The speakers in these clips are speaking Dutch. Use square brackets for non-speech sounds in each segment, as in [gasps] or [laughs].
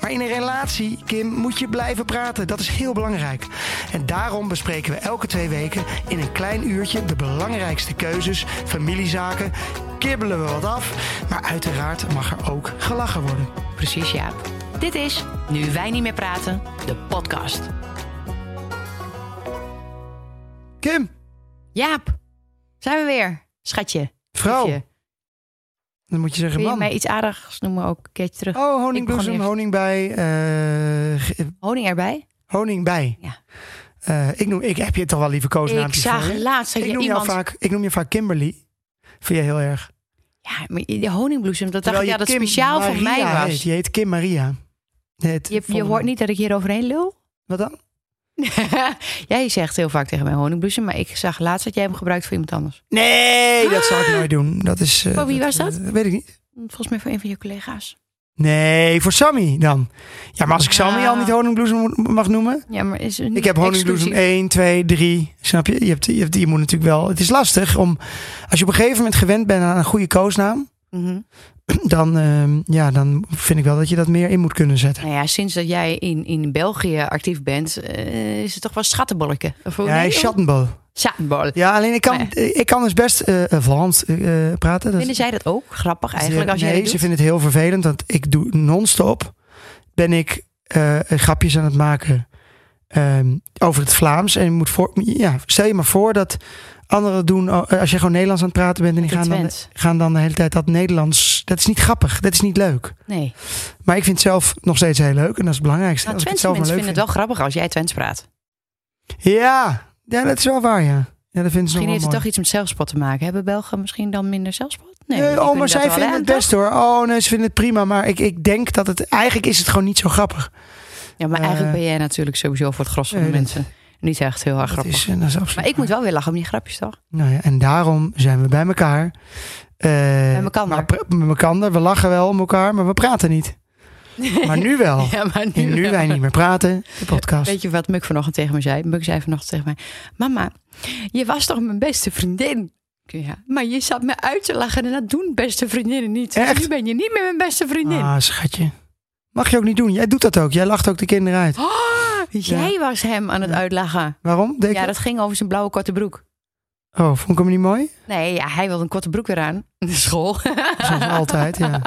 Maar in een relatie, Kim, moet je blijven praten. Dat is heel belangrijk. En daarom bespreken we elke twee weken in een klein uurtje de belangrijkste keuzes, familiezaken. Kibbelen we wat af, maar uiteraard mag er ook gelachen worden. Precies, Jaap. Dit is Nu wij niet meer praten, de podcast. Kim, Jaap, zijn we weer, schatje. vrouw, Liefje. Dan moet je zeggen je man. mij iets aardigs noemen ook een keertje terug? Oh, Ik honingbloesem, honingbij, eh, ge- Honing erbij? honingbij. Ja. Eh, ik, noem, ik heb je toch wel lieve Ik koosnaampjes voor zag je? laatst Ik je noem, iemand... jou vaak, ik noem je vaak Kimberly. Vind je heel erg. Ja, maar die honingbloesem, dat dacht ik ja, dat Kim speciaal voor mij was. heet. Je heet Kim Maria. Het Je, je hoort niet dat ik hier overheen lul? Wat dan? [laughs] jij zegt heel vaak tegen mij honingbloesem, maar ik zag laatst dat jij hem gebruikt voor iemand anders. Nee, dat zou ik [gasps] nooit doen. Dat is. eh, Voor wie was dat? weet ik niet. Volgens mij voor een van je collega's. Nee, voor Sammy dan. Ja, maar als ik Sammy Ja. al niet honingbloesem mag noemen. Ja, maar is Ik heb honingbloesem exclusief? 1, 2, 3. Snap je? Je, hebt, je, hebt, je moet natuurlijk wel. Het is lastig om. Als je op een gegeven moment gewend bent aan een goede koosnaam. Mhm. [clears throat] Dan, ehm, ja, dan vind ik wel dat je dat meer in moet kunnen zetten. Nou ja, sinds dat jij in, in België actief bent, eh, is het toch wel schattenbolletje. Ja, nee, Schattenbol. Schattenbol. Ja, alleen ik kan, Maar ik kan dus best eh eh, Vlaams eh, praten. Dat, Vinden zij dat ook grappig eigenlijk als nee, jij dat ze vinden het heel vervelend, want ik doe non-stop. Ben ik eh, grapjes aan het maken ehm, over het Vlaams. En je moet voor, ja, stel je maar voor dat anderen doen, oh, als je gewoon Nederlands aan het praten bent en die gaan dan, Twents. gaan dan de hele tijd dat Nederlands. Dat is niet grappig, dat is niet leuk. Nee. Maar ik vind het zelf nog steeds heel leuk en dat is het belangrijkste. Nou, als ik het Twentse zelf mensen leuk vinden het wel grappig als jij Twents praat. vind. Ja, ja, dat is wel waar, ja. Ja, dat vinden ze Misschien heeft het toch iets met zelfspot te maken. Hebben Belgen misschien dan minder zelfspot? Nee, Nee, oh, maar zij vinden aan, het best hoor. Oh nee, ze vinden het prima. Maar ik, ik denk dat het... Eigenlijk is het gewoon niet zo grappig. Ja, maar eigenlijk Eh, ben jij natuurlijk sowieso voor het gros van nee, de dat- mensen niet echt heel erg grappig. is, eh, dat is absoluut Maar ik moet wel weer lachen om die grapjes, toch? Nou ja, en daarom zijn we bij elkaar. Eh, Bij pra- Met elkaar. We lachen wel om elkaar, maar we praten niet. [laughs] Maar nu wel. Ja, maar nu, nu wij niet meer praten, de podcast. Weet je wat Muk vanochtend tegen me zei? Muk zei vanochtend tegen mij... Mama, je was toch mijn beste vriendin? Ja, maar je zat me uit te lachen en dat doen beste vriendinnen niet. Echt? Nu ben je niet meer mijn beste vriendin. Ah, schatje. Mag je ook niet doen. Jij doet dat ook. Jij lacht ook de kinderen uit. Oh, jij was hem aan het uitlachen. Waarom? Deed Ja, dat? ging over zijn blauwe korte broek. Oh, vond ik hem niet mooi? Nee, ja, hij wilde een korte broek weer aan. In [laughs] de school. Zoals altijd, ja. [laughs]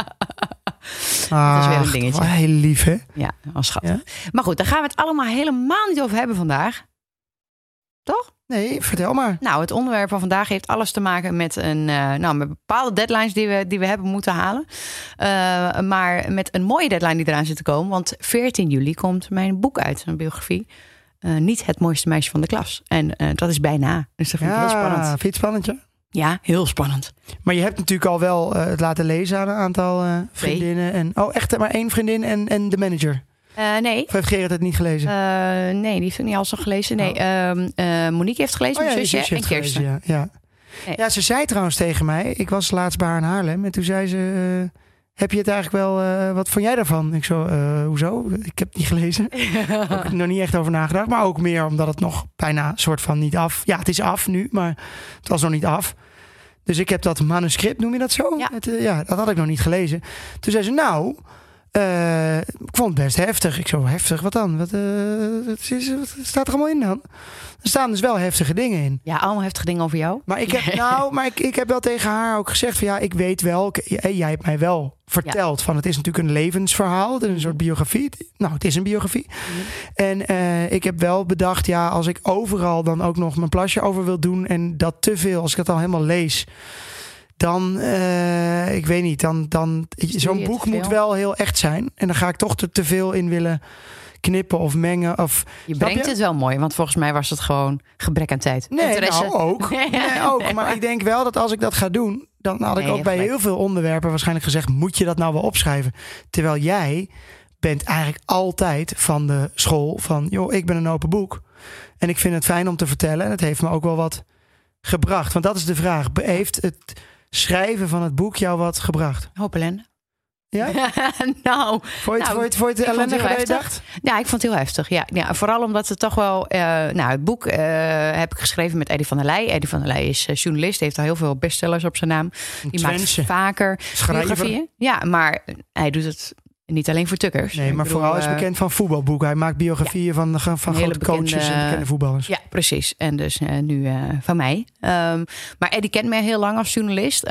Dat is weer een dingetje. Heel lief, hè? Ja, als schattig. Maar goed, daar gaan we het allemaal helemaal niet over hebben vandaag. Toch? Nee, vertel maar. Nou, het onderwerp van vandaag heeft alles te maken met, een, eh, nou, met bepaalde deadlines die we, die we hebben moeten halen. Eh, maar met een mooie deadline die eraan zit te komen. Want 14 juli komt mijn boek uit, een biografie. Eh, niet het mooiste meisje van de klas. En dat is bijna. Dus dat vind ik heel spannend. vind je het spannend, ja? Ja, heel spannend. Maar je hebt natuurlijk al wel het laten lezen aan een aantal vriendinnen. En, oh, echt maar één vriendin en, en de manager. Eh, nee. Of heeft Gerrit het niet gelezen? Eh, nee, die heeft ik niet al zo gelezen. Nee, ehm, eh, Monique heeft gelezen, oh ja, mijn je zusje en Kirsten. gelezen, ja. Ja. Nee. ja, ze zei trouwens tegen mij. Ik was laatst bij haar in Haarlem. En toen zei ze... heb je het eigenlijk wel... wat vond jij daarvan? Ik zo, hoezo? Ik heb het niet gelezen. [laughs] Ook er nog niet echt over nagedacht. Maar ook meer omdat het nog bijna soort van niet af... Ja, het is af nu, maar het was nog niet af. Dus ik heb dat manuscript, noem je dat zo? Ja. Het, ja, dat had ik nog niet gelezen. Toen zei ze, nou... eh, ik vond het best heftig. Ik zo, heftig? Wat dan? Wat, eh, wat, is, wat staat er allemaal in dan? Er staan dus wel heftige dingen in. Ja, allemaal heftige dingen over jou. Maar ik heb, nou, [laughs] maar ik, ik heb wel tegen haar ook gezegd van ja, ik weet wel, ik- jij, jij hebt mij wel verteld van het is natuurlijk een levensverhaal, een soort biografie. Nou, het is een biografie. En eh, ik heb wel bedacht, ja, als ik overal dan ook nog mijn plasje over wil doen en dat te veel, als ik dat al helemaal lees, dan, eh, ik weet niet, dan, dan zo'n boek moet wel heel echt zijn. En dan ga ik toch er te veel in willen knippen of mengen. Of, Je brengt je? het wel mooi, want volgens mij was het gewoon gebrek aan tijd. Nee, Interesse. nou ook. [laughs] Nee, ook. Maar maar- ik denk wel dat als ik dat ga doen, dan had ik Nee, ook bij gelijk. heel veel onderwerpen waarschijnlijk gezegd: moet je dat nou wel opschrijven? Terwijl jij bent eigenlijk altijd van de school van, joh, ik ben een open boek. En ik vind het fijn om te vertellen. En het heeft me ook wel wat gebracht. Want dat is de vraag. Heeft het schrijven van het boek jou wat gebracht? Hoop ellende. Ja? [laughs] nou, Vond je het, Nou, vond je het, het dan je dacht? Ja, ik vond het heel heftig. Ja, ja vooral omdat het toch wel. eh, nou, het boek eh, heb ik geschreven met Eddie van der Leij. Eddie van der Leij is eh, journalist, heeft al heel veel bestsellers op zijn naam. Die maakt vaker schrijver. biografieën. Ja, maar hij doet het niet alleen voor tukkers. Nee, maar bedoel, vooral is eh, bekend van voetbalboeken. Hij maakt biografieën van, van, grote coaches en bekende- voetballers. Ja, precies. En dus eh, nu eh, van mij. Ehm, maar Eddie kent mij heel lang als journalist.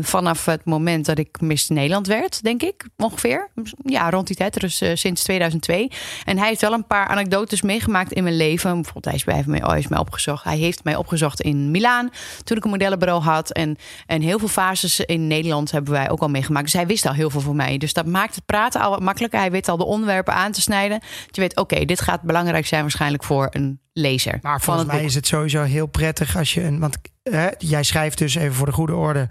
Vanaf het moment dat ik Miss Nederland werd, denk ik, ongeveer. Ja, rond die tijd, dus sinds 2002. En hij heeft wel een paar anekdotes meegemaakt in mijn leven. Bijvoorbeeld, hij is, bij mij, oh, is mij opgezocht. Hij heeft mij opgezocht in Milaan, toen ik een modellenbureau had. En, en heel veel fases in Nederland hebben wij ook al meegemaakt. Dus hij wist al heel veel van mij. Dus dat maakt het praten al wat makkelijker. Hij weet al de onderwerpen aan te snijden. Dat je weet, oké, dit gaat belangrijk zijn waarschijnlijk voor een lezer. Maar volgens mij boek. is het sowieso heel prettig als je een. Want hè, jij schrijft dus even voor de goede orde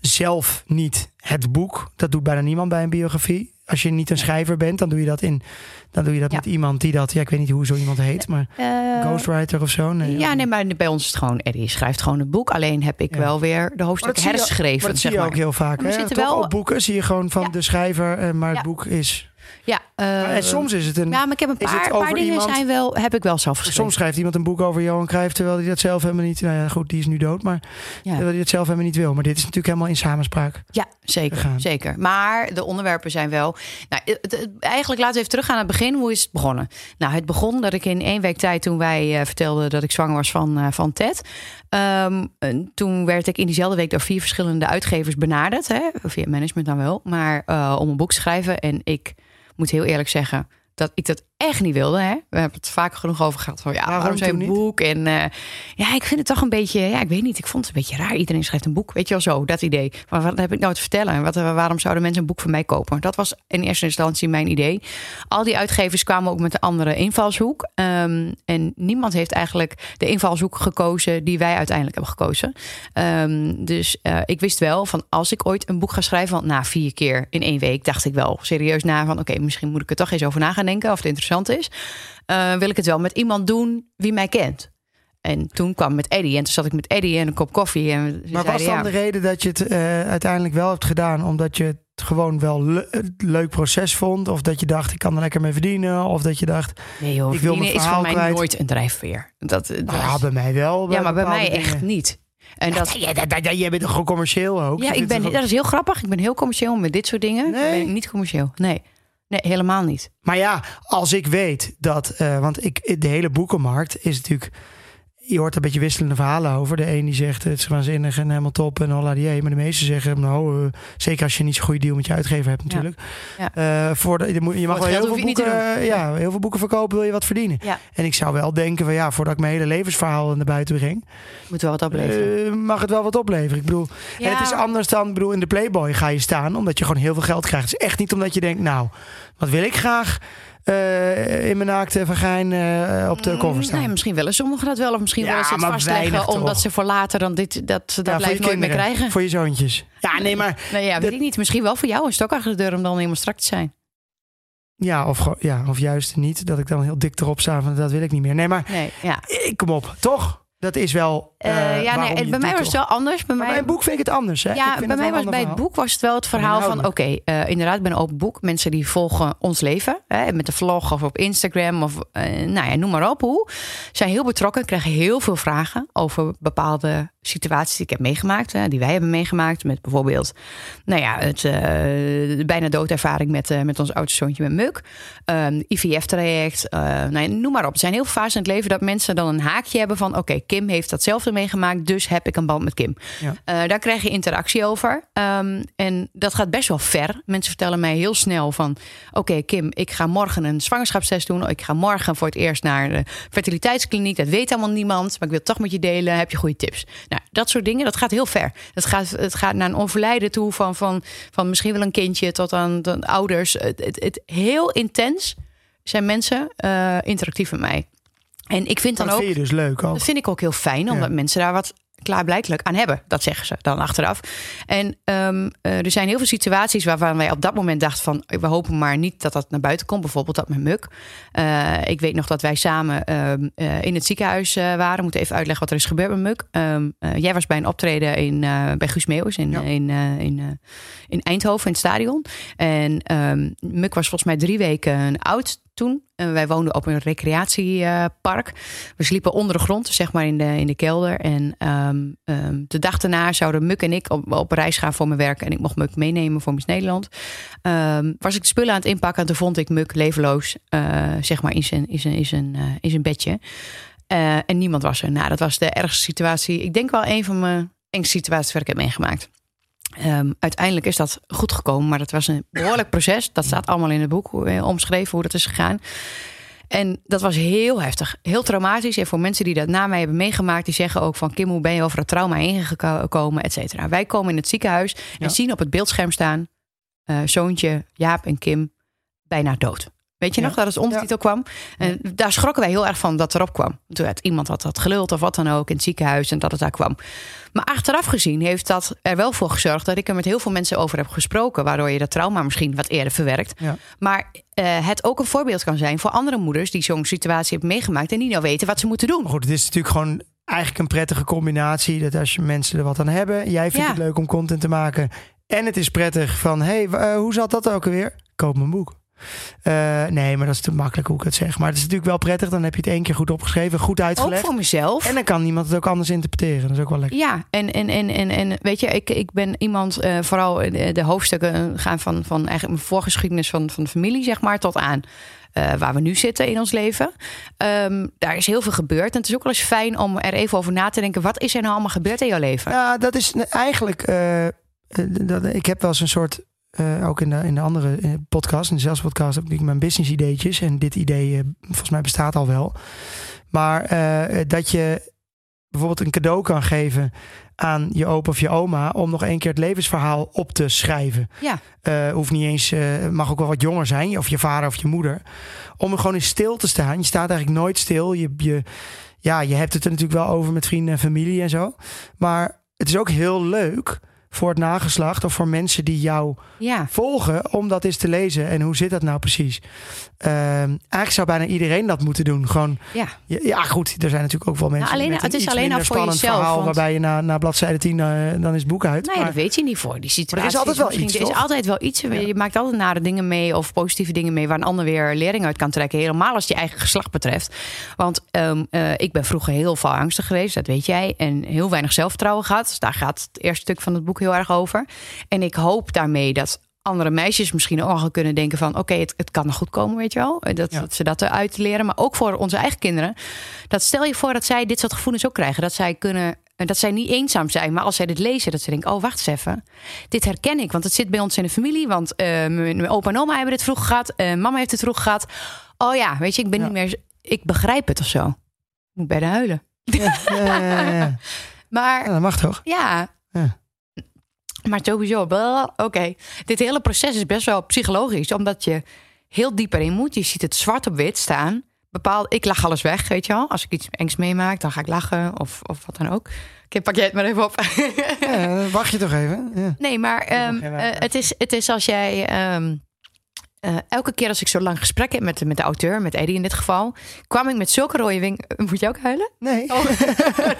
zelf niet het boek. Dat doet bijna niemand bij een biografie. Als je niet een schrijver bent, dan doe je dat in. Dan doe je dat Ja. met iemand die dat. Ja, ik weet niet hoe zo iemand heet, maar Eh, ghostwriter of zo. Nee, ja, nee, maar bij ons is het gewoon Eddie schrijft gewoon het boek. Alleen heb ik Ja. wel weer de Maar dat hoofdstukken zie je- herschreven. Maar dat zie zeg je maar. ook heel vaak. Er zitten Toch wel- op boeken zie je gewoon van Ja. de schrijver, eh, maar het boek is. Ja, eh, en soms is het een. Ja, maar ik heb een paar, paar dingen iemand- zijn wel, heb ik wel zelf geschreven. Soms schrijft iemand een boek over Johan Cruijff, terwijl hij dat zelf helemaal niet. Nou ja, goed, die is nu dood, maar Ja. terwijl hij dat zelf helemaal niet wil. Maar dit is natuurlijk helemaal in samenspraak. Ja, zeker, gegaan. zeker. Maar de onderwerpen zijn wel... Nou, het- het- eigenlijk laten we even teruggaan naar het begin. Hoe is het begonnen? Nou, het begon dat ik in één week tijd... toen wij eh, vertelden dat ik zwanger was van, eh, van Ted... ehm, en toen werd ik in diezelfde week door vier verschillende uitgevers benaderd. Hè, via management dan wel. Maar eh, om een boek te schrijven. En ik moet heel eerlijk zeggen... dat ik dat echt niet wilde. Hè? We hebben het vaak genoeg over gehad. Van, ja, Waarom waarom niet? boek? En eh, ja, ik vind het toch een beetje... Ja, ik weet niet. Ik vond het een beetje raar. Iedereen schrijft een boek. Weet je wel zo, dat idee. Maar wat heb ik nou te vertellen? En Wat, waarom zouden mensen een boek van mij kopen? Dat was in eerste instantie mijn idee. Al die uitgevers kwamen ook met een andere invalshoek. Ehm, en niemand heeft eigenlijk de invalshoek gekozen... die wij uiteindelijk hebben gekozen. Ehm, dus eh, ik wist wel van als ik ooit een boek ga schrijven... want na vier keer in één week dacht ik wel serieus na... van oké, misschien moet ik er toch eens over na gaan denken... of het interessant is. Eh, wil ik het wel met iemand doen wie mij kent. En toen kwam met Eddie. En toen zat ik met Eddie en een kop koffie. En Maar was dan ja, de reden dat je het eh, uiteindelijk wel hebt gedaan omdat je het gewoon wel le- leuk proces vond? Of dat je dacht, ik kan er lekker mee verdienen? Of dat je dacht, Nee joh, ik wil is voor mij kwijt. nooit een drijfveer. Dat, dat nou ja, bij mij wel. ja, maar bij mij echt niet. En dat, Ja, dat, dat, dat- jij bent toch gewoon commercieel ook? ja, ik ben, dat is heel grappig. Ik ben heel commercieel met dit soort dingen. Nee? Ben ik niet commercieel. Nee. Nee, helemaal niet. Maar ja, als ik weet dat, eh, want ik, de hele boekenmarkt is natuurlijk, je hoort een beetje wisselende verhalen over. De een die zegt het is waanzinnig en helemaal top en holla die maar de meeste zeggen, nou, eh, zeker als je niet zo'n goede deal met je uitgever hebt natuurlijk. Ja. Eh, voor de, je mag wel heel veel, boeken, eh, ja, heel veel boeken verkopen, wil je wat verdienen. Ja. En ik zou wel denken van ja, voordat ik mijn hele levensverhaal naar buiten breng, Moet wel wat opleveren. eh, mag het wel wat opleveren. Ik bedoel, en Ja. het is anders dan, bedoel, in de Playboy ga je staan omdat je gewoon heel veel geld krijgt. Het is echt niet omdat je denkt, nou, wat wil ik graag in mijn naakte vagijn eh, op de cover staan. Mm, Nee, misschien willen sommigen dat wel. Of misschien Ja, willen ze het maar vastleggen. Omdat toch? ze voor later dan dit, dat ze dat Ja, nooit meer krijgen. Voor je zoontjes. Ja, nee, maar [laughs] Nou ja, weet ik niet. Misschien wel voor jou een stok achter de deur om dan helemaal strak te zijn. ja, of, ja, of juist niet. Dat ik dan heel dik erop sta van dat wil ik niet meer. Nee, maar Nee, ja. eh, kom op, toch? Dat is wel. Eh, ja, nee, bij mij was het wel anders. Bij Maar mij, bij een boek vind ik het anders. Hè? Ja, bij het mij was bij het boek was het wel het verhaal van... oké, eh, inderdaad, ik ben een open boek. Mensen die volgen ons leven. Hè, met de vlog of op Instagram of nou ja, noem maar op hoe. Zijn heel betrokken, krijgen heel veel vragen over bepaalde situaties die ik heb meegemaakt. Hè, die wij hebben meegemaakt. Met bijvoorbeeld, nou ja, het eh, de bijna doodervaring met, eh, met ons oudste zoontje met Muk. Ehm, IVF-traject, eh, nou ja, noem maar op. Er zijn heel veel fases in het leven dat mensen dan een haakje hebben van... oké, Kim heeft datzelfde meegemaakt, dus heb ik een band met Kim. Ja. Daar krijg je interactie over. Ehm, en dat gaat best wel ver. Mensen vertellen mij heel snel van... oké, Kim, ik ga morgen een zwangerschapstest doen. Ik ga morgen voor het eerst naar de fertiliteitskliniek. Dat weet helemaal niemand, maar ik wil het toch met je delen. Heb je goede tips? Nou, dat soort dingen, dat gaat heel ver. Het gaat, het gaat naar een onverleiden toe van, van, van misschien wel een kindje... tot aan, aan ouders. Het, het, het, heel intens zijn mensen eh, interactief met mij. En ik vind dan Dat ook... vind je dus leuk ook. Dat vind ik ook heel fijn, omdat Ja. mensen daar wat klaarblijkelijk aan hebben. Dat zeggen ze dan achteraf. En ehm, eh, er zijn heel veel situaties waarvan wij op dat moment dachten van... we hopen maar niet dat dat naar buiten komt. Bijvoorbeeld dat met Muk. Eh, ik weet nog dat wij samen ehm, eh, in het ziekenhuis uh, waren. Moeten even uitleggen wat er is gebeurd met Muk. Ehm, jij was bij een optreden in, bij Guus Meeuwis in, Ja. in, in, in Eindhoven in het stadion. En Muk was volgens mij drie weken oud toen. En wij woonden op een recreatiepark. we sliepen onder de grond, zeg maar in de, in de kelder. En um, um, de dag daarna zouden Muk en ik op, reis gaan voor mijn werk. En ik mocht Muk meenemen voor Miss Nederland. Um, was ik de spullen aan het inpakken. En toen vond ik Muk levenloos, uh, zeg maar, in zijn, in zijn, in zijn, uh, in bedje. Uh, en niemand was er. Nou, dat was de ergste situatie. Ik denk wel een van mijn engste situaties waar ik heb meegemaakt. Um, uiteindelijk is dat goed gekomen, maar dat was een behoorlijk proces. Dat staat allemaal in het boek hoe, omschreven hoe dat is gegaan. En dat was heel heftig, heel traumatisch. En voor mensen die dat na mij hebben meegemaakt, die zeggen ook van Kim, hoe ben je over het trauma heen gekomen, et cetera. Wij komen in het ziekenhuis en ja. zien op het beeldscherm staan uh, zoontje Jaap en Kim bijna dood. Weet je ja. nog dat het ondertitel ja. kwam? En daar schrokken wij heel erg van dat erop kwam. Toen had iemand had, had geluld of wat dan ook in het ziekenhuis en dat het daar kwam. Maar achteraf gezien heeft dat er wel voor gezorgd dat ik er met heel veel mensen over heb gesproken. Waardoor je dat trauma misschien wat eerder verwerkt. Ja. Maar uh, het ook een voorbeeld kan zijn voor andere moeders die zo'n situatie hebben meegemaakt en die nou weten wat ze moeten doen. Maar goed, het is natuurlijk gewoon eigenlijk een prettige combinatie. Dat als je mensen er wat aan hebben, jij vindt het leuk om content te maken. En het is prettig van, hé, hey, uh, hoe zat dat ook alweer? Koop mijn boek. Uh, nee, maar dat is te makkelijk hoe ik het zeg. Maar het is natuurlijk wel prettig. Dan heb je het één keer goed opgeschreven, goed Ook uitgelegd. voor mezelf. En dan kan iemand het ook anders interpreteren. Dat is ook wel lekker. Ja, en, en, en, en, en weet je, ik, ik ben iemand, uh, vooral de, de hoofdstukken gaan van, van eigenlijk mijn voorgeschiedenis van, van de familie, zeg maar, tot aan uh, waar we nu zitten in ons leven. Um, daar is heel veel gebeurd. En het is ook wel eens fijn om er even over na te denken. Wat is er nou allemaal gebeurd in jouw leven? Ja, dat is eigenlijk. Uh, dat, ik heb wel eens een soort. Uh, ook in de, in de andere in de podcast, in de zelfs podcast, heb ik mijn business ideetjes. En dit idee, uh, volgens mij bestaat al wel. Maar uh, dat je bijvoorbeeld een cadeau kan geven aan je opa of je oma om nog één keer het levensverhaal op te schrijven. Ja. Uh, hoeft niet eens, uh, mag ook wel wat jonger zijn, of je vader of je moeder. Om er gewoon in stil te staan. Je staat eigenlijk nooit stil. Je, je, ja, je hebt het er natuurlijk wel over met vrienden en familie en zo. Maar het is ook heel leuk voor het nageslacht of voor mensen die jou ja. volgen om dat eens te lezen. En hoe zit dat nou precies? Uh, eigenlijk zou bijna iedereen dat moeten doen. Gewoon, ja. ja, ja goed, er zijn natuurlijk ook wel mensen nou, alleen, met het is alleen minder voor spannend jezelf, verhaal... want... waarbij je na, na bladzijde 10, uh, dan is het boek uit. Nee, maar, dat weet je niet voor die situatie. Maar er is altijd wel iets, Er is altijd wel iets. Je maakt altijd nare dingen mee of positieve dingen mee... waar een ander weer lering uit kan trekken. Helemaal als het je eigen geslacht betreft. Want um, uh, ik ben vroeger heel veel angstig geweest, dat weet jij. En heel weinig zelfvertrouwen gehad. Dus daar gaat het eerste stuk van het boek heel erg over. En ik hoop daarmee dat andere meisjes misschien ook al kunnen denken van... oké, okay, het, het kan nog goed komen, weet je wel. Dat, Ja. dat ze dat eruit leren. Maar ook voor onze eigen kinderen. Dat stel je voor dat zij dit soort gevoelens ook krijgen. Dat zij kunnen... Dat zij niet eenzaam zijn, maar als zij dit lezen, dat ze denken: Oh, wacht eens even. Dit herken ik, want het zit bij ons in de familie. Want uh, mijn opa en oma hebben dit vroeger gehad. Uh, mama heeft het vroeger gehad. Oh ja, weet je, ik ben Ja. niet meer. Ik begrijp het of zo. Moet bij de huilen. Ja. [laughs] Maar Ja, dat mag toch? ja. Ja. Maar sowieso, oké. Dit hele proces is best wel psychologisch, omdat je heel diep erin moet. Je ziet het zwart op wit staan. Bepaald, ik lach alles weg, weet je wel. Als ik iets engs meemaak, dan ga ik lachen of, of wat dan ook. Oké, pak jij het maar even op. Ja, wacht je toch even. Ja. Nee, maar um, uh, water. het, is, het is als jij. Um, uh, elke keer als ik zo lang gesprek heb met de, met de auteur, met Eddie in dit geval, kwam ik met zulke rode wing. Moet je ook huilen? Nee, Oh, [laughs]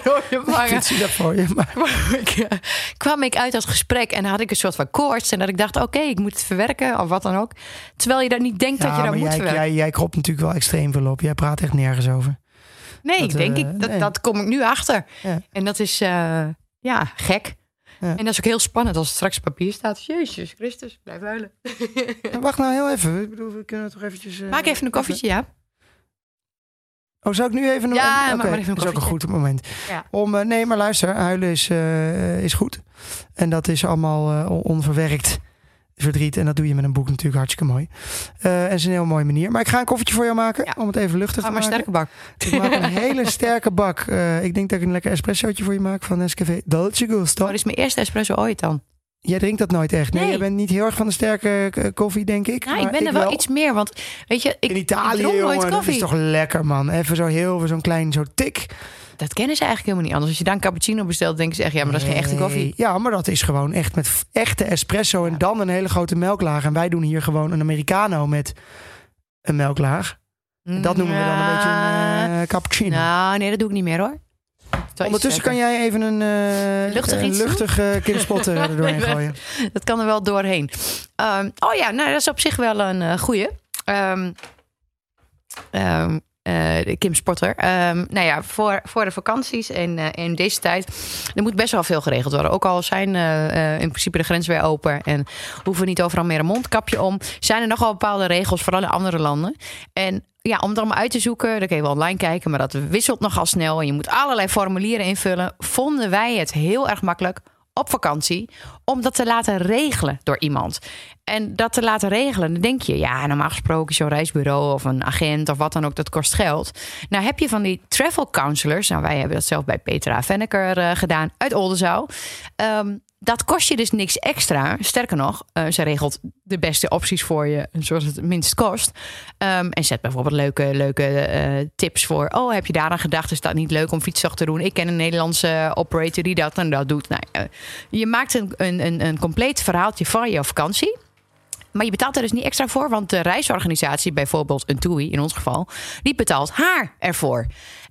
rode [laughs] ik zie dat voor je. Maar [laughs] ik, uh, kwam ik uit dat gesprek en had ik een soort van koorts. En dat ik dacht, oké, okay, ik moet het verwerken of wat dan ook. Terwijl je dat niet denkt dat je dat moet jij, verwerken. jij, jij kropt natuurlijk wel extreem veel op. Jij praat echt nergens over. nee, dat, denk uh, ik. Dat, nee. dat kom ik nu achter. Ja. En dat is, ja, gek. Ja. En dat is ook heel spannend als het straks op papier staat. Jezus Christus, blijf huilen. Ja, wacht nou heel even. Ik bedoel, we kunnen toch eventjes... uh, Maak even een koffietje, ja. Oh, zou ik nu even... Ja, Oké, maak maar even een dat is ook een goed moment. Ja. Om, uh, nee, maar luister. Huilen is, uh, is goed. En dat is allemaal onverwerkt verdriet. En dat doe je met een boek natuurlijk hartstikke mooi. Uh, en is een heel mooie manier. Maar ik ga een koffietje voor jou maken. Ja. Om het even luchtig Ga te maar maken. sterke bak. Ik maak een hele sterke bak. Uh, ik denk dat ik een lekker espressootje voor je maak van Nescafé Dolce Gusto. Dat is mijn eerste espresso ooit dan. Jij drinkt dat nooit echt. Nee, Nee. jij bent niet heel erg van de sterke uh, koffie, denk ik. Ja, maar ik ben er wel, iets meer, want weet je, ik, In Italië, ik dronk nooit dat koffie. is toch lekker, man. Even zo heel, zo'n klein, zo tik. Dat kennen ze eigenlijk helemaal niet. Anders als je dan cappuccino bestelt, denken ze echt... ja, maar dat is geen echte koffie. Ja, maar dat is gewoon echt met echte espresso en dan een hele grote melklaag. En wij doen hier gewoon een americano met een melklaag. En dat noemen we dan een beetje een eh, cappuccino. Nou, nee, dat doe ik niet meer hoor. Ondertussen kan jij even een eh, Luchtig een doen? luchtig [laughs] er doorheen gooien. Dat kan er wel doorheen. Ehm, oh ja, nou, dat is op zich wel een eh goeie. Ehm, eh, Kim Sporter. Ehm, nou ja, voor, voor de vakanties en eh, in deze tijd... er moet best wel veel geregeld worden. Ook al zijn eh, in principe de grenzen weer open... en hoeven we niet overal meer een mondkapje om... zijn er nogal bepaalde regels, vooral in andere landen. En ja, om het allemaal uit te zoeken, dan kun je wel online kijken... maar dat wisselt nogal snel en je moet allerlei formulieren invullen... vonden wij het heel erg makkelijk op vakantie om dat te laten regelen door iemand. En dat te laten regelen, dan denk je, ja, normaal gesproken zo'n reisbureau of een agent of wat dan ook, dat kost geld. Nou heb je van die travel counselors, nou wij hebben dat zelf bij Petra Venneker eh, gedaan uit Oldenzaal. Ehm, dat kost je dus niks extra. Sterker nog, eh, ze regelt de beste opties voor je, zoals het minst kost. Ehm, en zet bijvoorbeeld leuke, leuke eh, tips voor. Oh, heb je daaraan gedacht? Is dat niet leuk om fietsdag te doen? Ik ken een Nederlandse operator die dat en dat doet. Nou, eh, je maakt een, een, een, een compleet verhaaltje van je vakantie. Maar je betaalt er dus niet extra voor, want de reisorganisatie, bijvoorbeeld een TUI in ons geval, die betaalt haar ervoor.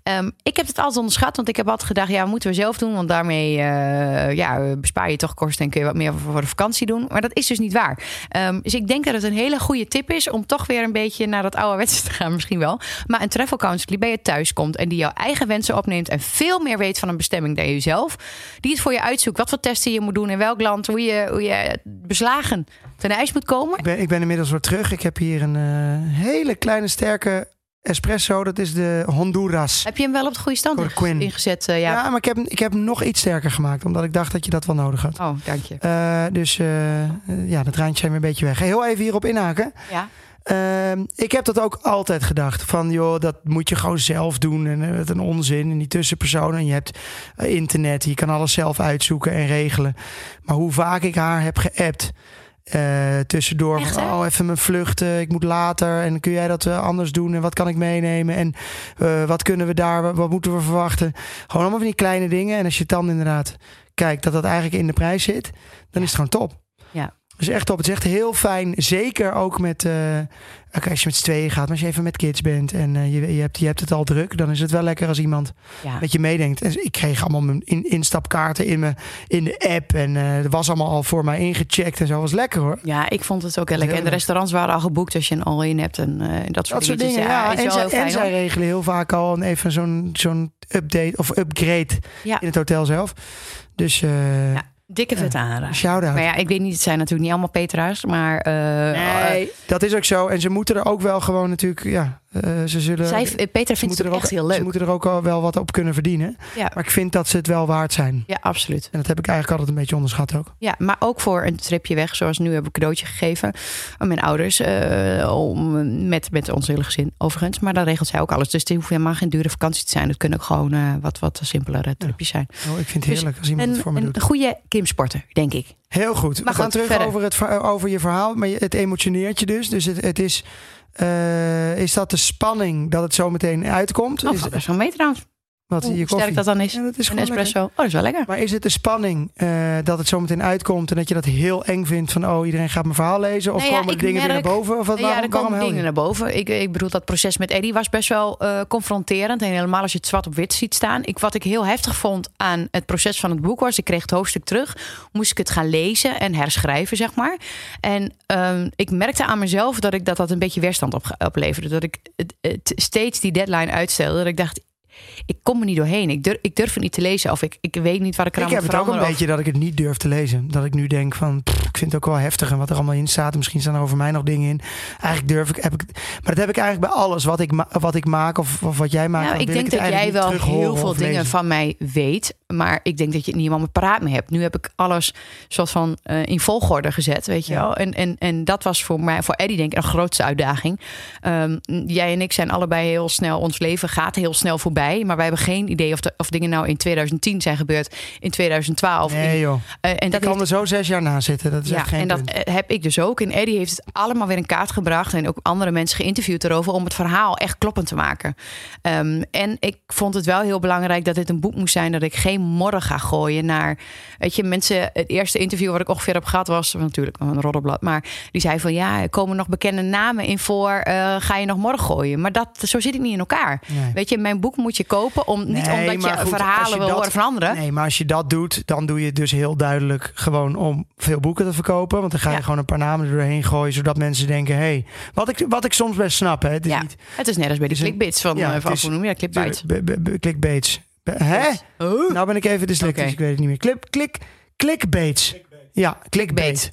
Ehm, ik heb het altijd onderschat, want ik heb altijd gedacht, ja, moeten we zelf doen, want daarmee eh, ja, bespaar je toch kosten en kun je wat meer voor de vakantie doen. Maar dat is dus niet waar. Ehm, dus ik denk dat het een hele goede tip is om toch weer een beetje naar dat ouderwetse te gaan, [laughs] misschien wel. Maar een travel counselor die bij je thuis komt en die jouw eigen wensen opneemt en veel meer weet van een bestemming dan je zelf, die het voor je uitzoekt, wat voor testen je moet doen, in welk land, hoe je, hoe je beslagen ten ijs moet komen. Ik ben, ik ben inmiddels weer terug. Ik heb hier een eh, hele kleine sterke espresso. Dat is de Honduras. Heb je hem wel op de goede stand ingezet? eh, Ja, ja. maar ik heb, hem- ik heb hem nog iets sterker gemaakt. Omdat ik dacht dat je dat wel nodig had. Oh, dank je. Eh, dus eh, ja, dat traantje zijn weer een beetje weg. Heel even hierop inhaken. Ja. Ehm, ik heb dat ook altijd gedacht. Van joh, dat moet je gewoon zelf doen. En wat een onzin. En die tussenpersonen. En je hebt internet. Je kan alles zelf uitzoeken en regelen. Maar hoe vaak ik haar heb geappt. Eh, tussendoor Echt, van, oh even mijn vluchten, ik moet later en kun jij dat eh, anders doen en wat kan ik meenemen en eh, wat kunnen we daar, wat, wat moeten we verwachten? Gewoon allemaal van die kleine dingen en als je dan inderdaad kijkt dat dat eigenlijk in de prijs zit, dan is het gewoon top. Ja. Dus echt top. Het is echt heel fijn. Zeker ook met. oké, als je met z'n tweeën gaat, maar als je even met kids bent en eh, je, je, hebt, je hebt het al druk, dan is het wel lekker als iemand Ja. met je meedenkt. En ik kreeg allemaal mijn in, instapkaarten in, me, in de app. En eh er was allemaal al voor mij ingecheckt en zo. was lekker hoor. ja, ik vond het ook heel lekker. En de restaurants waren al geboekt als je een all-in hebt en dat soort Dat soort dingetjes. dingen. Ja, en, zij, en regelen heel vaak al een- even zo'n zo'n update of upgrade Ja. in het hotel zelf. Dus Ja, dikke aanrader. shout-out. Maar ja, ik weet niet, het zijn natuurlijk niet allemaal Petra's, maar eh, Nee, dat is ook zo. En ze moeten er ook wel gewoon natuurlijk, ja, eh, ze zullen. zij, ze Petra vindt het er ook, echt heel Ze leuk. moeten er ook al wel wat op kunnen verdienen. Ja. Maar ik vind dat ze het wel waard zijn. Ja, absoluut. En dat heb ik eigenlijk altijd een beetje onderschat ook. Ja, maar ook voor een tripje weg, zoals nu heb ik een cadeautje gegeven aan mijn ouders. eh, om, met, met ons hele gezin, overigens. Maar dan regelt zij ook alles. Dus het hoeft helemaal geen dure vakantie te zijn. Het kunnen ook gewoon eh, wat, wat simpelere tripjes zijn. Oh, ik vind het Dus heerlijk als iemand het voor me Een, doet. een goede Kim Sporter, denk ik. Heel goed. Maar we gaan terug verder. over, het, ver- over je verhaal. Maar het emotioneert je dus. Dus het, het is... eh, is dat de spanning dat het zo meteen uitkomt? Oh, is, valt best wel mee trouwens. Wat, Hoe je koffie? sterk dat dan is. Ja, dat is Een lekker. espresso. Oh, dat is wel lekker. Maar is het de spanning eh, dat het zo meteen uitkomt en dat je dat heel eng vindt van oh iedereen gaat mijn verhaal lezen of Nou ja, komen dingen weer merk- naar boven of wat ja, er waarom, komen je? dingen naar boven. Ik, ik bedoel, dat proces met Eddie was best wel eh, confronterend. En helemaal als je het zwart op wit ziet staan. Ik, wat ik heel heftig vond aan het proces van het boek was... ik kreeg het hoofdstuk terug, moest ik het gaan lezen en herschrijven, zeg maar. En ehm, ik merkte aan mezelf dat ik dat, dat een beetje weerstand op, opleverde. Dat ik het, het steeds die deadline uitstelde. Dat ik dacht, ik kom er niet doorheen. Ik durf, ik durf het niet te lezen. Of ik, ik weet niet wat ik Ik eraan heb moet het ook een of- beetje dat ik het niet durf te lezen. Dat ik nu denk van, pff, ik vind het ook wel heftig en wat er allemaal in staat. En misschien staan er over mij nog dingen in. Eigenlijk durf ik, heb ik, maar dat heb ik eigenlijk bij alles wat ik, wat ik maak of, of wat jij maakt. Nou, ik denk het dat jij wel heel veel dingen lezen. van mij weet. Maar ik denk dat je het niet helemaal paraat meer hebt. Nu heb ik alles soort van eh, in volgorde gezet, weet je Ja. wel. En, en, en dat was voor mij, voor Eddie denk ik, een grootste uitdaging. Ehm, jij en ik zijn allebei heel snel, ons leven gaat heel snel voorbij. Maar wij hebben geen idee of, de, of dingen nou in 2010 zijn gebeurd, in 2012. in- Nee joh. eh, en Ik dat kan heeft er zo zes jaar na zitten. Dat is ja, echt geen en dat punt. eh, heb ik dus ook. En Eddie heeft het allemaal weer in kaart gebracht. En ook andere mensen geïnterviewd erover om het verhaal echt kloppend te maken. Ehm, en ik vond het wel heel belangrijk dat dit een boek moest zijn dat ik geen morren ga gooien naar. Weet je, mensen. Het eerste interview wat ik ongeveer heb gehad was natuurlijk een roddelblad. Maar die zei van ja, er komen nog bekende namen in voor. eh, ga je nog morgen gooien? Maar dat, zo zit ik niet in elkaar. Nee. Weet je, mijn boek moet je kopen. Om, niet Nee, omdat je goed, verhalen je wil dat- horen van anderen. Nee, maar als je dat doet, dan doe je het dus heel duidelijk gewoon om veel boeken te verkopen. Want dan ga je Ja. gewoon een paar namen doorheen gooien, zodat mensen denken: hé, hey, wat, ik, wat ik soms best snap. Hè, het is ja, niet het is net als bij de clickbits van, ja, eh, van hoe noem je dat? Clickbaits. Hè? Oh. Nou ben ik even dyslectisch, Oké. ik weet het niet meer. Clip, klik, clickbaits. Ja, clickbait.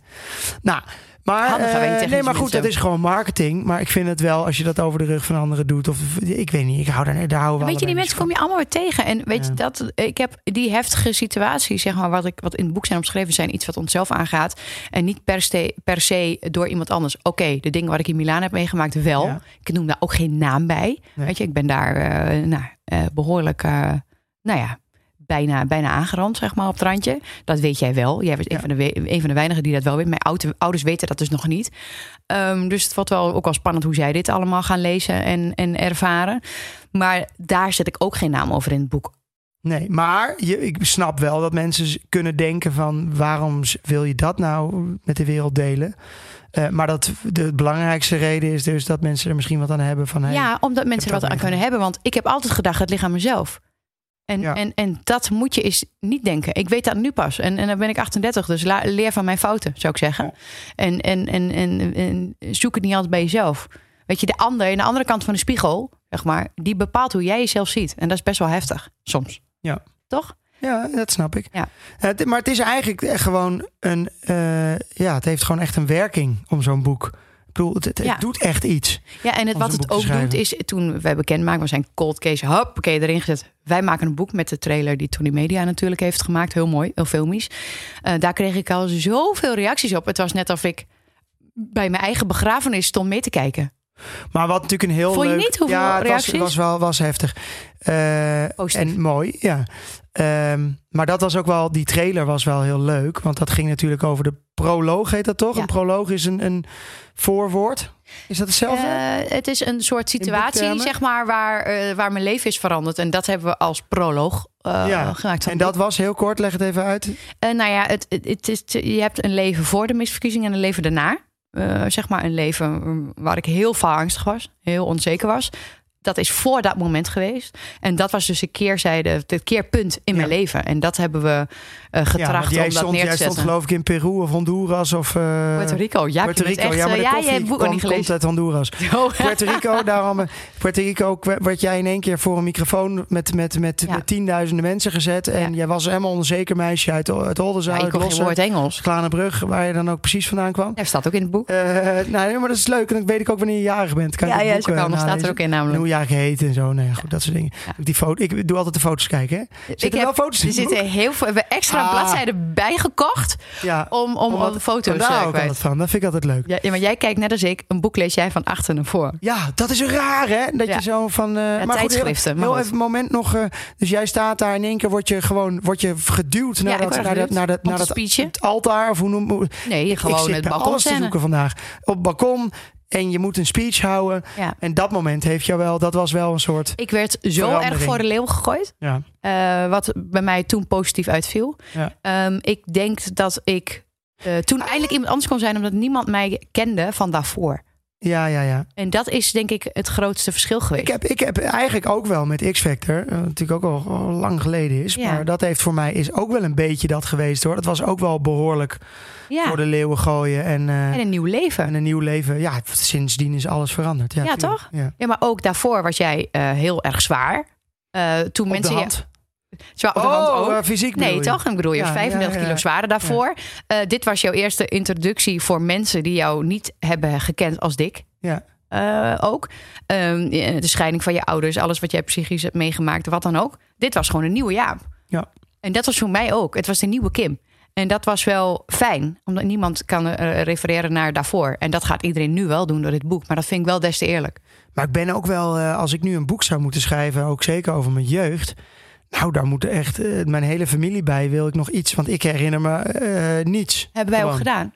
Nou, maar, eh, nee, maar goed, mensen. dat is gewoon marketing. Maar ik vind het wel, als je dat over de rug van anderen doet, of ik weet niet, ik hou daar, daar houden we Weet je, die mensen kom je allemaal weer tegen. En weet Ja. je dat ik heb die heftige situaties, zeg maar, wat ik wat in het boek zijn omschreven zijn, iets wat onszelf aangaat. En niet per se, per se door iemand anders. Oké, de dingen wat ik in Milaan heb meegemaakt, wel. Ja. Ik noem daar ook geen naam bij. Nee. Weet je, ik ben daar eh, nou, eh, behoorlijk, eh, nou ja. Bijna, bijna aangerand, zeg maar, op het randje. Dat weet jij wel. Jij bent een, van de, een van de weinigen die dat wel weet. Mijn oude, ouders weten dat dus nog niet. Ehm, dus het wordt wel ook wel spannend hoe zij dit allemaal gaan lezen en, en ervaren. Maar daar zet ik ook geen naam over in het boek. Nee, maar je, ik snap wel dat mensen kunnen denken van waarom wil je dat nou met de wereld delen? Eh, maar dat de belangrijkste reden is dus dat mensen er misschien wat aan hebben van hey, ja, omdat mensen er wat aan kunnen hebben. Want ik heb altijd gedacht, het ligt aan mezelf. En, Ja. en, en dat moet je eens niet denken. Ik weet dat nu pas. En, en dan ben ik 38, dus la- leer van mijn fouten, zou ik zeggen. En, en, en, en, en zoek het niet altijd bij jezelf. Weet je, de ander, in de andere kant van de spiegel, zeg maar, die bepaalt hoe jij jezelf ziet. En dat is best wel heftig, soms. Ja. Toch? Ja, dat snap ik. Ja. Het, maar het is eigenlijk gewoon een. eh, ja, het heeft gewoon echt een werking om zo'n boek. Bedoel, het, het, het Ja. doet echt iets. Ja, en het, wat het ook doet is, toen wij bekend maken, we zijn cold case, hop, oké, erin gezet. Wij maken een boek met de trailer die Tony Media natuurlijk heeft gemaakt. Heel mooi, heel filmisch. Eh, daar kreeg ik al zoveel reacties op. Het was net of ik bij mijn eigen begrafenis stond mee te kijken. Maar wat natuurlijk een heel Vond je leuk... niet hoeveel ja, het was, reacties? was wel was heftig. Eh, en mooi, ja. Ehm, maar dat was ook wel... Die trailer was wel heel leuk. Want dat ging natuurlijk over de proloog, heet dat toch? Ja. Een proloog is een, een voorwoord. Is dat hetzelfde? Eh, het is een soort situatie, zeg maar, waar, eh, waar mijn leven is veranderd. En dat hebben we als proloog eh, Ja. gemaakt. en dat was heel kort, leg het even uit. Nou ja, het, het, het is, je hebt een leven voor de misverkiezing en een leven daarna. Zeg maar een leven waar ik heel vaak angstig was, heel onzeker was. Dat is voor dat moment geweest. En dat was dus een keerzijde, het keerpunt in mijn Ja. leven. En dat hebben we eh Ja, getracht jij om dat stond, neer te jij stond zetten. geloof ik in Peru of Honduras of... eh, Puerto Rico, ja, Puerto Rico, echt, ja, maar eh, de ja, je koffie kwam- niet komt uit Honduras. [laughs] Oh, Puerto Rico, daarom, eh, Puerto Rico werd jij in één keer voor een microfoon met, met, met, Ja. met tienduizenden mensen gezet. En Ja. jij was helemaal een onzeker meisje uit, uit Oldenzaal, ja, ik kon woord Engels. Klanenbrug, waar je dan ook precies vandaan kwam. Dat staat ook in het boek. Eh, nou, nee, maar dat is leuk. En dan weet ik ook wanneer je jarig bent. Kan ja, ja, zo eh, kan. Dat staat er ook in namelijk. Heet en zo. Nee, goed, dat soort dingen. Ja. Die foto, ik doe altijd de foto's kijken. Hè? Zitten Ik er wel heb- foto's in Er zitten heel veel, we hebben extra Ah. bladzijden bijgekocht Ja, om, om, om foto's vandaar eh, ook kwijt. van. Dat vind ik altijd leuk. Ja, ja, maar jij kijkt net als ik, een boek lees jij van achter naar voor. Ja, dat is raar, hè? Dat Ja. je zo van. eh maar goed, tijdschriften, heel, maar heel goed. even een moment nog. eh, dus jij staat daar in één keer word je gewoon word je geduwd naar dat, naar dat, naar dat, naar dat altaar of hoe noem hoe- Nee, gewoon ik zit het balkon alles te zoeken vandaag. Op balkon en je moet een speech houden. Ja. En dat moment heeft jou wel. Dat was wel een soort. Ik werd zo erg voor de leeuw gegooid. Ja, eh, wat bij mij toen positief uitviel. Ja. Ehm, ik denk dat ik eh, toen eindelijk iemand anders kon zijn... omdat niemand mij kende van daarvoor. Ja, ja. ja. En dat is denk ik het grootste verschil geweest. Ik heb, ik heb eigenlijk ook wel met X-Factor, eh, natuurlijk ook al, lang geleden is. Ja. Maar dat heeft voor mij is ook wel een beetje dat geweest hoor. Dat was ook wel behoorlijk ja. voor de leeuwen gooien. En, eh, En een nieuw leven. En een nieuw leven. Ja, sindsdien is alles veranderd. Ja, Ja, toch? Ja. Ja, maar ook daarvoor was jij eh, heel erg zwaar. Toen Op mensen de hand. Zwaar op de hand ook. eh, fysiek bedoel Nee, je? toch? Ik bedoel, je Ja, 35 ja, ja. kilo zwaarder daarvoor. Eh, dit was jouw eerste introductie voor mensen die jou niet hebben gekend als dik. Ja. Eh, ook. Ehm, de scheiding van je ouders, alles wat jij psychisch hebt meegemaakt, wat dan ook. Dit was gewoon een nieuwe Jaap. Ja. En dat was voor mij ook. Het was de nieuwe Kim. En dat was wel fijn, omdat niemand kan refereren naar daarvoor. En dat gaat iedereen nu wel doen door dit boek. Maar dat vind ik wel des te eerlijk. Maar ik ben ook wel, als ik nu een boek zou moeten schrijven, ook zeker over mijn jeugd. Nou, daar moet echt eh, mijn hele familie bij. Wil ik nog iets? Want ik herinner me eh, niets. Hebben wij ook Gewoon. gedaan.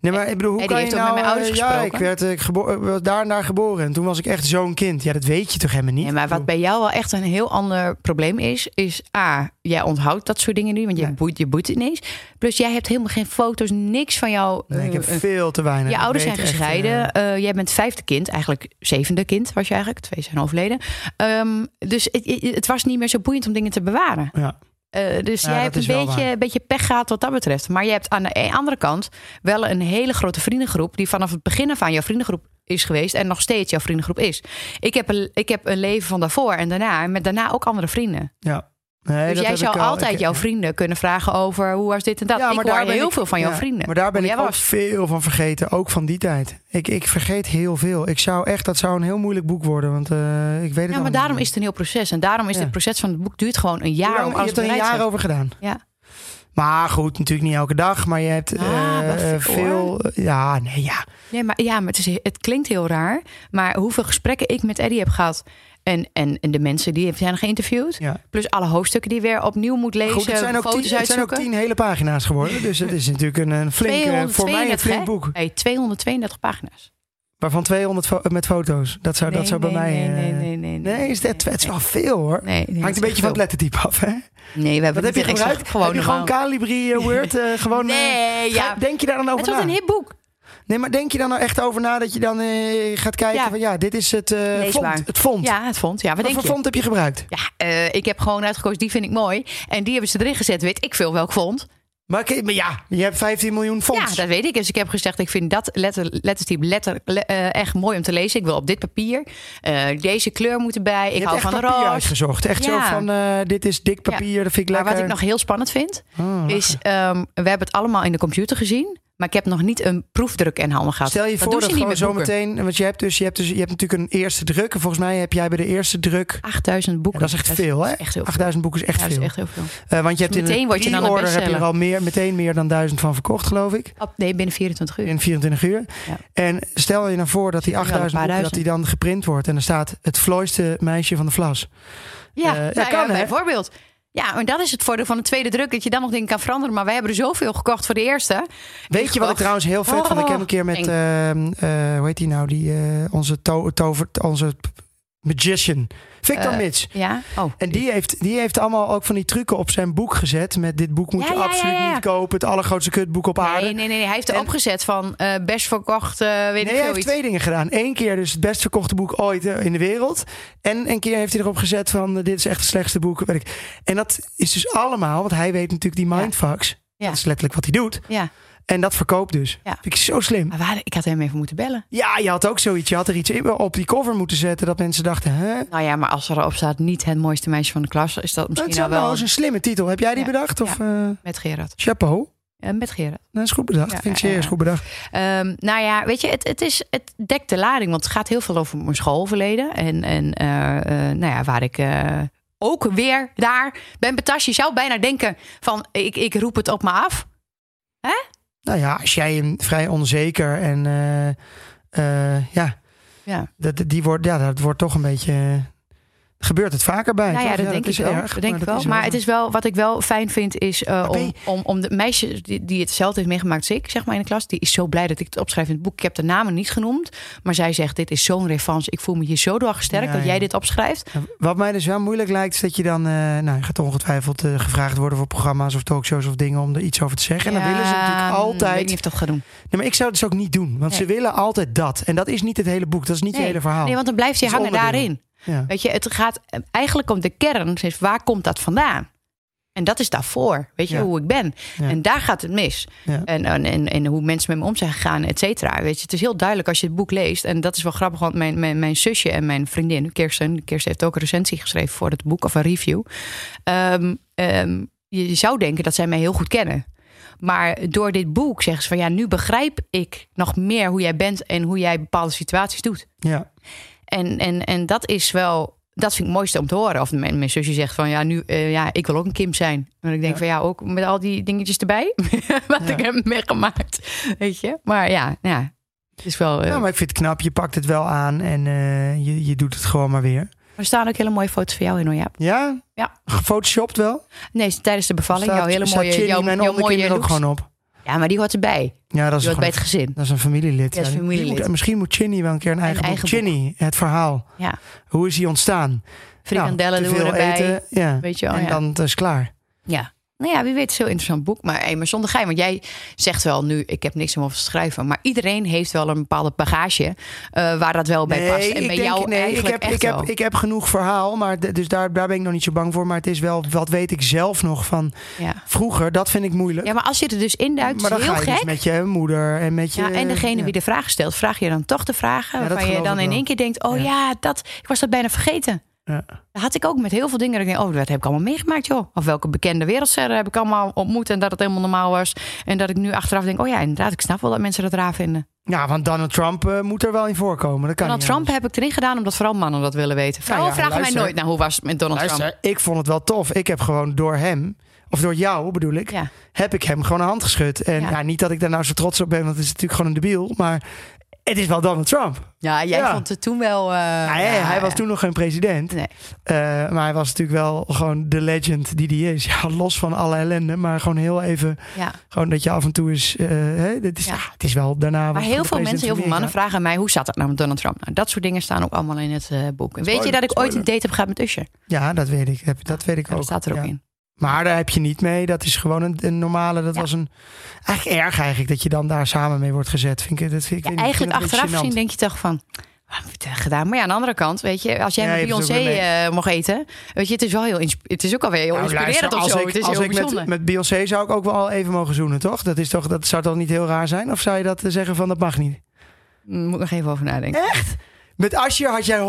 Nee, maar ik bedoel, hoe Eddie kan je nou... met mijn ouders eh, ja, ik werd, eh, ik gebo- eh, daar en daar geboren. En toen was ik echt zo'n kind. Ja, dat weet je toch helemaal niet? Nee, maar wat bij jou wel echt een heel ander probleem is, is A, jij onthoudt dat soort dingen nu, want je, boeit, je boeit het niet eens. Plus, jij hebt helemaal geen foto's, niks van jou. Nee, ik heb veel te weinig. je ouders zijn echt, gescheiden. Jij bent vijfde kind, eigenlijk zevende kind was je eigenlijk. Twee zijn overleden. Ehm, dus het, het was niet meer zo boeiend om dingen te bewaren. ja. Eh, dus Ja, jij hebt een beetje, een beetje pech gehad wat dat betreft. Maar je hebt aan de andere kant wel een hele grote vriendengroep... die vanaf het begin af aan jouw vriendengroep is geweest... en nog steeds jouw vriendengroep is. Ik heb een, ik heb een leven van daarvoor en daarna... met daarna ook andere vrienden. ja. Nee, dus jij zou altijd Ik- jouw vrienden kunnen vragen over... hoe was dit en dat. Ja, ik maar hoor daar ben heel ik- veel van jouw ja, vrienden. Maar daar ben ik ook was. veel van vergeten. Ook van die tijd. Ik, ik vergeet heel veel. Ik zou echt, dat zou een heel moeilijk boek worden. Want eh, ik weet het Ja, maar daarom niet. is het een heel proces. En daarom is Ja. dit proces van het boek duurt gewoon een jaar lang- om je hebt er een jaar over gedaan. Ja. Maar goed, natuurlijk niet elke dag. Maar je hebt Ah, eh, eh, veel, veel... Ja, nee, ja. Nee, maar, ja, maar het, is, het klinkt heel raar. Maar hoeveel gesprekken ik met Eddie heb gehad... en, en, en de mensen die zijn geïnterviewd... ja. plus alle hoofdstukken die weer opnieuw moet lezen... Goed, het zijn, ook foto's tien, het zijn ook tien hele pagina's geworden. Dus het is natuurlijk een, een flink, eh, voor mij een 232, flink boek. Nee, 232 pagina's. Waarvan 200 fo- met foto's. Dat zou, dat Nee, zou bij nee, mij... nee, eh, nee, nee, nee, Nee, is dat, het is wel veel hoor. Nee, nee, dat Hangt een beetje van het lettertype af, hè? Nee, we hebben Wat heb je gebruikt? Gewoon heb je gewoon. Calibri, eh, Word? gewoon, Nee, ja. Denk je daar dan over Het was een hip boek. Nee, maar denk je dan nou echt over na dat je dan eh, gaat kijken Ja. van ja, dit is het eh Leesbaar. font. Het font. Ja, het vond. Ja, wat voor je? font heb je gebruikt? Ja, eh, ik heb gewoon uitgekozen, die vind ik mooi. En die hebben ze erin gezet, weet ik veel welk font. Maar, maar ja, je hebt 15 miljoen fonts. Ja, dat weet ik. Dus ik heb gezegd, ik vind dat letter, lettertype letter, le- eh, echt mooi om te lezen. Ik wil op dit papier. Eh, deze kleur moet erbij. je Ik hebt hou van papier roze. uitgezocht. Echt zo van, eh, dit is dik papier, dat vind ik Maar lekker. wat ik nog heel spannend vind, Oh, is... ehm, we hebben het allemaal in de computer gezien. Maar ik heb nog niet een proefdruk in handen gehad. Stel je dat voor dat gewoon zo meteen... Want je hebt, dus, je, hebt dus, je hebt natuurlijk een eerste druk. En volgens mij heb jij bij de eerste druk... 8000 boeken. Ja, dat is echt veel, hè? is echt heel veel. 8000 boeken is echt Ja, veel. is echt heel veel. Eh, want je hebt in meteen de je dan een pre-order heb je er al meer, meteen meer dan duizend van verkocht, geloof ik. Op- nee, binnen 24 uur. In 24 uur. Ja. En stel je nou voor dat die Zitten er wel een 8000 paar boeken, dat die dan geprint wordt. En er staat het vlooiste meisje van de Vlas. Ja, ja, nou kan, bijvoorbeeld. Ja, maar dat is het voordeel van een tweede druk. Dat je dan nog dingen kan veranderen. Maar wij hebben er zoveel gekocht voor de eerste. Weet je wat ik trouwens heel vet vond? Ik heb een keer met, ehm, eh, hoe heet die nou? Die, eh, onze to tover, onze magician. Victor Eh, Mits. Ja? Oh. En die heeft, die heeft allemaal ook van die trucken op zijn boek gezet. Met dit boek moet Ja, je ja, absoluut niet kopen. Het allergrootste kutboek op aarde. Nee, nee, nee. Hij heeft En- erop gezet van eh, best verkocht, eh, weet Nee, ik hij heeft iets. twee dingen gedaan. Eén keer dus het best verkochte boek ooit eh, in de wereld. En een keer heeft hij erop gezet van... eh, dit is echt het slechtste boek. Weet ik. En dat is dus allemaal... Want hij weet natuurlijk die mindfucks. Ja. Dat is letterlijk wat hij doet. Ja, En dat verkoopt dus. Ja. Vind ik zo slim. maar waar, ik had hem even moeten bellen. Ja, je had ook zoiets. Je had er iets op die cover moeten zetten... dat mensen dachten... Hè? Nou ja, maar als erop staat niet het mooiste meisje van de klas, is dat misschien is nou wel eens een slimme titel. Heb jij die Ja. bedacht? Of eh, met Gerard. chapeau? Met Gerard. Dat is goed bedacht. Ja, Vind ik ja. goed bedacht. Ehm, nou ja, weet je, het, het, is, het dekt de lading. Want het gaat heel veel over mijn schoolverleden. En, en eh, eh, nou ja, waar ik ook weer daar ben betas. Je zou bijna denken van, ik, ik roep het op me af. Nou ja, als jij een vrij onzeker en... eh, eh, ja, Ja, dat, die wordt, ja, dat wordt toch een beetje... gebeurt het vaker bij? nou ja, dat denk ik wel. erg, denk ik wel. is maar het is wel, wat ik wel fijn vind, is eh, om, je- om, om de meisje die, die hetzelfde heeft meegemaakt als ik, zeg maar in de klas, die is zo blij dat ik het opschrijf in het boek. Ik heb de namen niet genoemd, maar zij zegt: Dit is zo'n revanche. Ik voel me hier zo door gesterkt Ja, dat jij dit opschrijft. Wat mij dus wel moeilijk lijkt, is dat je dan... eh, nou, je gaat ongetwijfeld eh, gevraagd worden voor programma's of talkshows of dingen... om er iets over te zeggen. En dan willen ze natuurlijk Ja, Ik weet altijd... niet of dat gaat doen. Nee, maar ik zou het dus ook niet doen. Want Nee. ze willen altijd dat. En dat is niet het hele boek. Dat is niet Nee. het hele verhaal. Nee, want dan blijft je hangen daarin. Ja. Weet je, het gaat eh, eigenlijk om de kern. Is waar komt dat vandaan? En dat is daarvoor. Weet je, Ja. hoe ik ben. Ja. En daar gaat het mis. Ja. En, en, en, en hoe mensen met me om zijn gegaan, et cetera. Weet je, het is heel duidelijk als je het boek leest. En dat is wel grappig, want mijn, mijn, mijn zusje en mijn vriendin, Kirsten, Kirsten heeft ook een recensie geschreven voor het boek of een review. Ehm, ehm, je zou denken dat zij mij heel goed kennen. Maar door dit boek zeggen ze van ja, nu begrijp ik nog meer hoe jij bent en hoe jij bepaalde situaties doet. ja. En, en, en dat is wel dat vind ik het mooiste om te horen. Of mijn, mijn zusje zegt van ja, nu eh, ja, ik wil ook een Kim zijn. En ik denk Ja. van ja, ook met al die dingetjes erbij. [laughs] wat Ja. ik heb meegemaakt. Weet je? Maar ja, ja. Het is wel. eh, Ja, maar ik vind het knap. Je pakt het wel aan en eh, je, je doet het gewoon maar weer. Er staan ook hele mooie foto's van jou in hoor, Jaap. Ja? Ja. Gefotoshopt wel? Nee, tijdens de bevalling. Staat- jouw hele staat mooie, jouw, mijn jouw mooie onderkinderen ook gewoon op. Ja, maar die hoort erbij. Ja, dat is, Die hoort bij het gezin. dat is een familielid. Ja, is familielid. moet- misschien moet Chinny wel een keer een eigen, eigen boek. Chinny, het verhaal. Ja. Hoe is hij ontstaan? Frikandellen Nou, doen we erbij. eten, ja. Weet je wel, en dan is het klaar. Ja. Nou ja, wie weet, het is een heel interessant boek. Maar, hey, maar zonder geheim, want jij zegt wel nu, ik heb niks om over te schrijven. Maar iedereen heeft wel een bepaalde bagage eh, waar dat wel bij past. En bij denk- jou nee, ik heb, ik, heb, ik heb genoeg verhaal, maar dus daar, daar ben ik nog niet zo bang voor. Maar het is wel, wat weet ik zelf nog van ja. vroeger, dat vind ik moeilijk. ja, maar als je er dus induikt, maar is dan heel ga je gek. dus met je moeder en met je... ja, en degene ja. wie de vraag stelt, vraag je dan toch de vragen Ja, waarvan je dan in één keer denkt, oh Ja. ja, dat, ik was dat bijna vergeten. Ja. Dat had ik ook met heel veel dingen. Dat ik denk, oh, dat heb ik allemaal meegemaakt, joh. Of welke bekende wereldsterren heb ik allemaal ontmoet en dat het helemaal normaal was. En dat ik nu achteraf denk, oh ja, inderdaad, ik snap wel dat mensen dat raar vinden. Ja, want Donald Trump eh, moet er wel in voorkomen. Dat kan Donald Trump anders. heb ik erin gedaan omdat vooral mannen dat willen weten. Vrouwen Nou ja, vragen luister. mij nooit naar hoe was het met Donald Trump. Ik vond het wel tof. Ik heb gewoon door hem, of door jou bedoel ik, Ja. heb ik hem gewoon een hand geschud. En Ja. ja. niet dat ik daar nou zo trots op ben, want het is natuurlijk gewoon een debiel. Maar het is wel Donald Trump. ja, jij Ja. vond het toen wel... eh, Ja, hij, ja, hij was toen nog geen president. Nee. Eh, maar hij was natuurlijk wel gewoon de legend die hij is. [laughs] Ja, los van alle ellende. Maar gewoon heel even, Ja. gewoon dat je af en toe is... eh, hè, dit is, Ja. ja. het is wel daarna... Maar heel veel mensen, heel veel mannen vragen mij... hoe zat het nou met Donald Trump? Nou, dat soort dingen staan ook allemaal in het boek. En weet je dat ik ooit een date heb gehad met Usher? Ja, dat weet ik. Heb- Dat weet ik ook. dat staat er ook Ja. in. Maar daar heb je niet mee. Dat is gewoon een, een normale. Dat Ja. was een. Eigenlijk erg eigenlijk dat je dan daar samen mee wordt gezet. Vind ik, dat vind ik, Ja, vind eigenlijk achteraf gezien denk je toch van... Wat heb je gedaan? Maar ja, aan de andere kant, weet je, als jij Ja, met Beyoncé eh, mocht eten, weet je, het is wel heel, het is ook alweer heel Nou, inspirerend luister, of als zo. ik, het is als heel ik bijzonder. met, met Beyoncé zou ik ook wel even mogen zoenen, toch? Dat, is toch? dat zou toch niet heel raar zijn? Of zou je dat eh, zeggen van dat mag niet? Mm, Moet ik nog even over nadenken. Echt? Met Asje had jij 100%.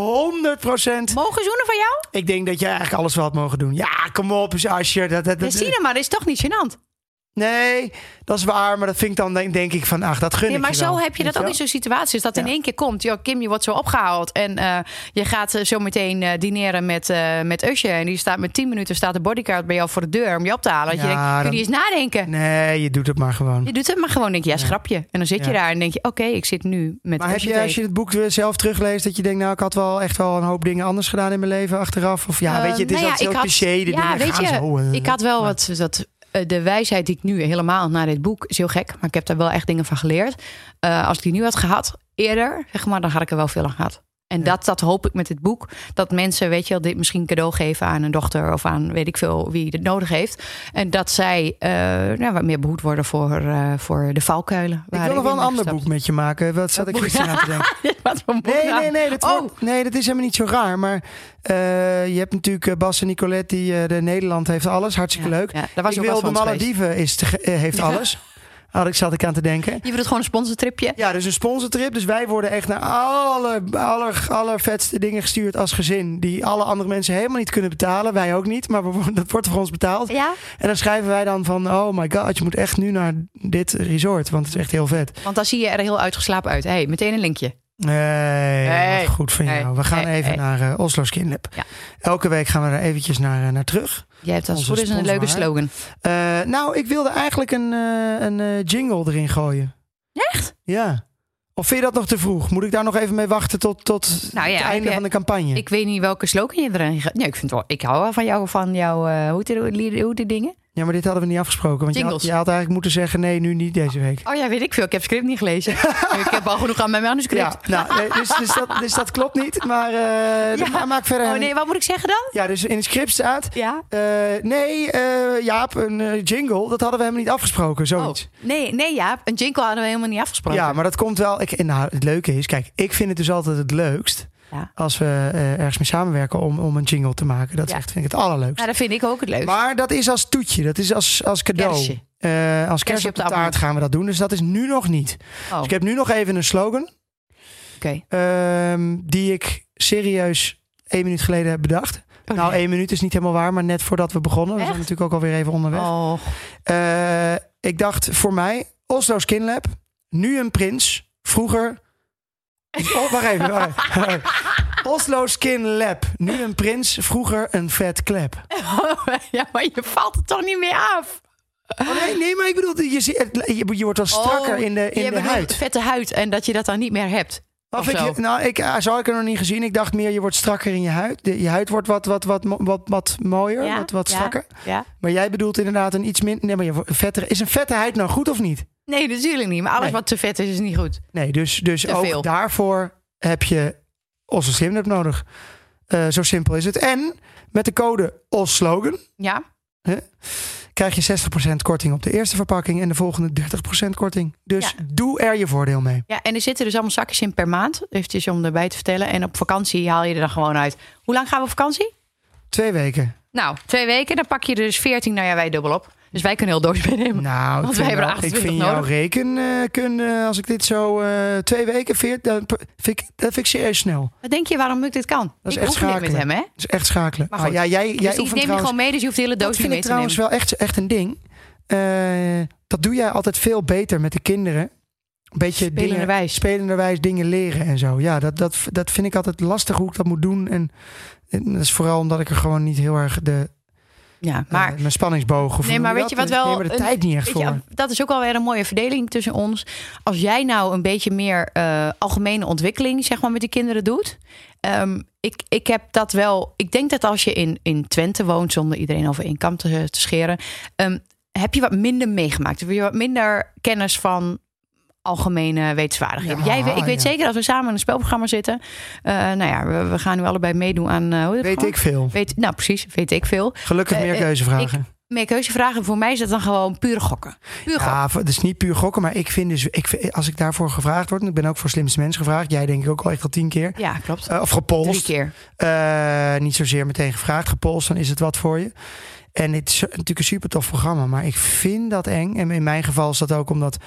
Mogen zoenen van jou? Ik denk dat jij eigenlijk alles wel had mogen doen. Ja, kom op eens Asje. Dat, dat, dat, Christine, maar dat is toch niet gênant? Nee, dat is waar. Maar dat vind ik dan denk, denk ik van, ach, dat gun Nee, ik maar zo wel. heb je dat ook in zo'n situaties. Dat in één keer komt. Yo, Kim, je wordt zo opgehaald. En eh, je gaat eh, zo meteen eh, dineren met, met Usher. En die staat met 10 minuten staat de bodyguard bij jou voor de deur om je op te halen. Dat je denkt, kun je eens nadenken? Nee, je doet het maar gewoon. Je doet het maar gewoon. Denk je, ja, schrapje. En dan zit je daar en denk je, oké, ik zit nu met Maar heb je, als je het boek zelf terugleest, dat je denkt, nou, ik had wel echt wel een hoop dingen anders gedaan in mijn leven achteraf? Of ja, weet je, het is nou altijd zo had- cliché, de ja, weet je, zo. Ik had wel maar- wat dat de wijsheid die ik nu helemaal na dit boek is heel gek, maar ik heb daar wel echt dingen van geleerd. Eh, als ik die nu had gehad eerder, zeg maar, dan had ik er wel veel aan gehad. En Ja. dat, dat hoop ik met dit boek. Dat mensen, weet je wel, dit misschien cadeau geven aan een dochter of aan weet ik veel wie het nodig heeft. En dat zij eh, nou, wat meer behoed worden voor, eh, voor de valkuilen. Ik wil nog wel een ander boek met je maken. Wat zat ik gisteren aan te denken? [laughs] Wat voor boek Nee, nee, nee, dat Oh. wordt- nee, dat is helemaal niet zo raar. Maar eh, je hebt natuurlijk Bas en Nicolette, die de Nederland heeft alles. Hartstikke Ja, leuk. Ja, daar was ik wil de. Malediven is te heeft alles. Had ik, zat ik aan te denken. Je wilt gewoon een sponsortripje. Ja, dus een sponsortrip. Dus wij worden echt naar alle aller, allervetste dingen gestuurd als gezin. Die alle andere mensen helemaal niet kunnen betalen. Wij ook niet, maar we dat wordt voor ons betaald. Ja, En dan schrijven wij dan van, oh my god, je moet echt nu naar dit resort. Want het is echt heel vet. want dan zie je er heel uitgeslapen uit. hey, meteen een linkje. Nee, wat goed van jou. We gaan even naar eh, Oslo Skinlab. Ja. Elke week gaan we er eventjes naar, eh, naar terug. Jij hebt als goed is een leuke slogan. Eh, nou, ik wilde eigenlijk een, eh, een eh, jingle erin gooien. Echt? Ja. Of vind je dat nog te vroeg? Moet ik daar nog even mee wachten tot, tot Nou ja, het einde je- van de campagne? Ik weet niet welke slogan je erin gaat. Nee, ik vind wel, ik hou wel van jou, van jouw, hoe die- hoe die dingen? Ja, maar dit hadden we niet afgesproken. Want je had, Jingles. je had eigenlijk moeten zeggen, nee, nu niet deze week. Oh ja, weet ik veel. Ik heb het script niet gelezen. [laughs] ik heb al genoeg aan mijn manuscript. Ja, nou, nee, dus, dus, dat, dus dat klopt niet. Maar eh [laughs] Ja. ma- maak verder. Oh nee, wat moet ik zeggen dan? Ja, dus in het script staat... Ja. eh, nee, eh, Jaap, een jingle, dat hadden we helemaal niet afgesproken. Oh, Zoiets. nee, nee, ja. Een jingle hadden we helemaal niet afgesproken. Ja, maar dat komt wel. Ik, nou, het leuke is, kijk, ik vind het dus altijd het leukst Ja. als we eh, ergens mee samenwerken om, om een jingle te maken. Dat is Ja. echt, vind ik het allerleukst. Nou, dat vind ik ook het leukste. Maar dat is als toetje, dat is als, als cadeau. Kersje. Eh, als kerst op de taart gaan we dat doen. Dus dat is nu nog niet. Oh, Dus ik heb nu nog even een slogan. oké. ehm, die ik serieus één minuut geleden heb bedacht. Oh, nou, één minuut is niet helemaal waar, maar net voordat we begonnen. We Echt? zijn natuurlijk ook alweer even onderweg. Oh, Eh, ik dacht voor mij, Oslo Skin Lab, nu een prins, vroeger... [laughs] Oh, wacht even. wacht even. Oslo Skin Lab. Nu een prins, vroeger een vet klep. [laughs] ja, maar je valt er toch niet meer af. Oh, nee, nee, maar ik bedoel, je, ziet- het- je, wordt wel strakker Oh, in de, in je de huid. Vette huid en dat je dat dan niet meer hebt. Of Of ik, zo. nou, ik, eh, zo had ik er nog niet gezien. Ik dacht meer, je wordt strakker in je huid. De, je huid wordt wat, wat, wat, wat, wat mooier, Ja, wat, wat strakker. Ja. Maar jij bedoelt inderdaad een iets minder... Nee, maar je. Is een vette huid nou goed of niet? Nee, natuurlijk niet. Maar alles Nee. wat te vet is, is niet goed. Nee, dus, dus Te ook veel. daarvoor heb je Oslo Slim Lab nodig. Eh, zo simpel is het. En met de code OSSLOGAN Ja. krijg je 60% korting op de eerste verpakking... en de volgende 30% korting. Dus Ja. doe er je voordeel mee. ja. En er zitten dus allemaal zakjes in per maand. Eventjes om erbij te vertellen. En op vakantie haal je er dan gewoon uit. Hoe lang gaan we op vakantie? Twee weken. Nou, twee weken. Dan pak je er dus 14. Nou ja, wij dubbel op. Dus wij kunnen heel doos meenemen. Nou, Want ik wij vind, hebben er ik 28 vind jouw nodig. rekenkunde, als ik dit zo eh, twee weken veert, vind ik, dat vind ik serieus snel. Wat denk je waarom ik dit kan? is ik echt dit met schakelen. hem, hè? Dat is echt schakelen. Maar Ah, ja, jij, Dus jij ik neem je trouwens, gewoon mee, dus je hoeft de hele dat doos niet vind mee ik te nemen. trouwens wel echt, echt een ding. Eh, dat doe jij altijd veel beter met de kinderen. Een beetje dingen, Spelenderwijs. spelenderwijs dingen leren en zo. Ja, dat, dat, dat vind ik altijd lastig hoe ik dat moet doen. En, en dat is vooral omdat ik er gewoon niet heel erg de, Ja, maar eh, mijn spanningsboog... Of Nee, maar weet je wat wel er de een- tijd niet echt voor. je, dat is ook alweer een mooie verdeling tussen ons. Als jij nou een beetje meer eh, algemene ontwikkeling zeg maar, met die kinderen doet. Ehm, ik, ik heb dat wel. Ik denk dat als je in, in Twente woont, zonder iedereen over één kam te, te scheren. ehm, heb je wat minder meegemaakt. Heb je wat minder kennis van algemene wetenswaardigheden. Ja, Jij, ik weet ja. zeker als we samen in een spelprogramma zitten. eh, nou ja, we, we gaan nu allebei meedoen aan. eh, Weet gewoon? ik veel. Weet, nou, precies, weet ik veel. Gelukkig Eh, meer keuzevragen. Meer keuzevragen. Voor mij is dat dan gewoon pure gokken. Puur gokken. Ja, het is niet puur gokken, maar ik vind dus, ik vind, als ik daarvoor gevraagd word, en ik ben ook voor slimste mensen gevraagd, jij denk ik ook al echt al tien keer, Ja, klopt. Of Drie gepolst. keer. Eh, niet zozeer meteen gevraagd, gepolst, dan is het wat voor je. En het is natuurlijk een super tof programma, maar ik vind dat eng. En in mijn geval is dat ook omdat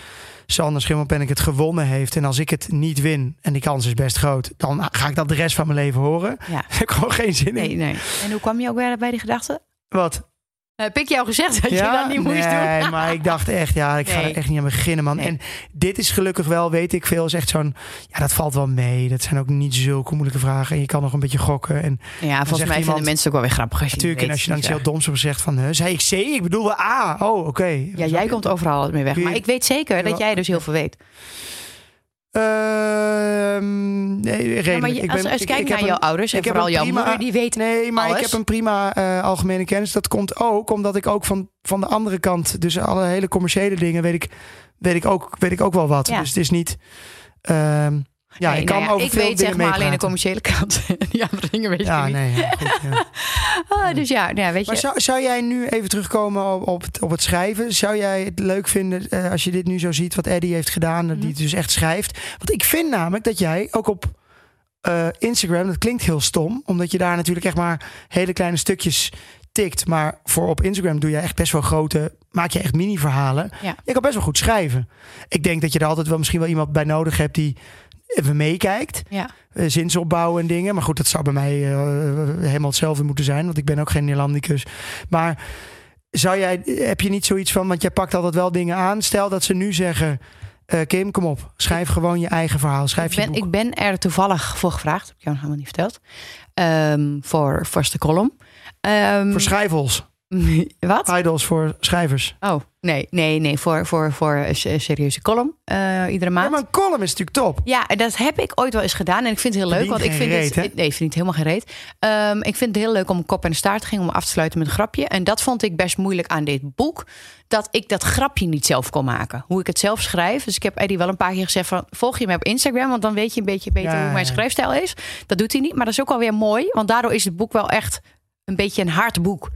Sander Schimmelpenninck het gewonnen heeft. En als ik het niet win, en die kans is best groot, dan ga ik dat de rest van mijn leven horen. Ja. [laughs] Daar heb ik gewoon geen zin in. Nee, nee. En hoe kwam je ook weer bij die gedachte? Wat? Heb ik jou gezegd dat je dat niet moest nee, doen? maar ik dacht echt, ja, ik ga Nee. er echt niet aan beginnen, man. Nee. En dit is gelukkig wel, weet ik veel, is echt zo'n, ja, dat valt wel mee. Dat zijn ook niet zulke moeilijke vragen. En je kan nog een beetje gokken. En Ja, volgens mij vinden iemand- mensen het ook wel weer grappig als je natuurlijk, en als je dan iets heel doms op zegt van, zei ik C? Ik bedoel A. Oh, oké. Ja, jij komt overal mee weg. Maar ik weet zeker Ja, dat jij dus heel veel weet. Ehm, nee, redelijk. Ja, maar je- Ik als, ben- als ik- kijk ik naar jouw ouders en vooral jouw moeder, die weet Nee, maar alles. ik heb een prima eh, algemene kennis. Dat komt ook omdat ik ook van, van de andere kant, dus alle hele commerciële dingen, weet ik, weet ik, ook, weet ik ook wel wat. Ja. Dus het is niet. ehm, ja, Nee, ik kan nou ja, over ik weet zeg maar alleen de commerciële kant. [laughs] Die andere dingen weet Ja, niet. nee. ja, ja. Ah, [laughs] dus ja, ja, weet Maar je. zou, zou jij nu even terugkomen op, op, het, op het schrijven? Zou jij het leuk vinden eh, als je dit nu zo ziet, wat Eddie heeft gedaan, dat die Mhm. het dus echt schrijft? Want ik vind namelijk dat jij ook op eh, Instagram, dat klinkt heel stom, omdat je daar natuurlijk echt maar hele kleine stukjes tikt. Maar voor op Instagram doe je echt best wel grote, maak je echt mini-verhalen. Ja. Je kan best wel goed schrijven. Ik denk dat je er altijd wel misschien wel iemand bij nodig hebt die even meekijkt. Ja. Eh, zinsopbouw en dingen. Maar goed, dat zou bij mij eh, helemaal hetzelfde moeten zijn. Want ik ben ook geen Neerlandicus. Maar zou jij, heb je niet zoiets van... Want jij pakt altijd wel dingen aan. Stel dat ze nu zeggen... eh, Kim, kom op. Schrijf gewoon je eigen verhaal. Schrijf Ik je ben, boek. ik ben er toevallig voor gevraagd. Heb ik jou nog helemaal niet verteld. Ehm, voor vaste column. Ehm, Voor schrijvels. [laughs] wat? Titles voor schrijvers. Oh, nee, nee, nee. Voor, voor, voor een se- serieuze column. eh, iedere Ja, maand. maar een column is natuurlijk top. Ja, dat heb ik ooit wel eens gedaan. En ik vind het heel leuk. Want ik vind reet, het. Nee, ik vind het helemaal geen reet. Ehm, ik vind het heel leuk om kop en staart te gaan. Om af te sluiten met een grapje. En dat vond ik best moeilijk aan dit boek. Dat ik dat grapje niet zelf kon maken. Hoe ik het zelf schrijf. Dus ik heb Eddie wel een paar keer gezegd van... volg je mij op Instagram, want dan weet je een beetje beter Ja, hoe mijn ja. schrijfstijl is. Dat doet hij niet. Maar dat is ook alweer mooi. Want daardoor is het boek wel echt een beetje een hard boek.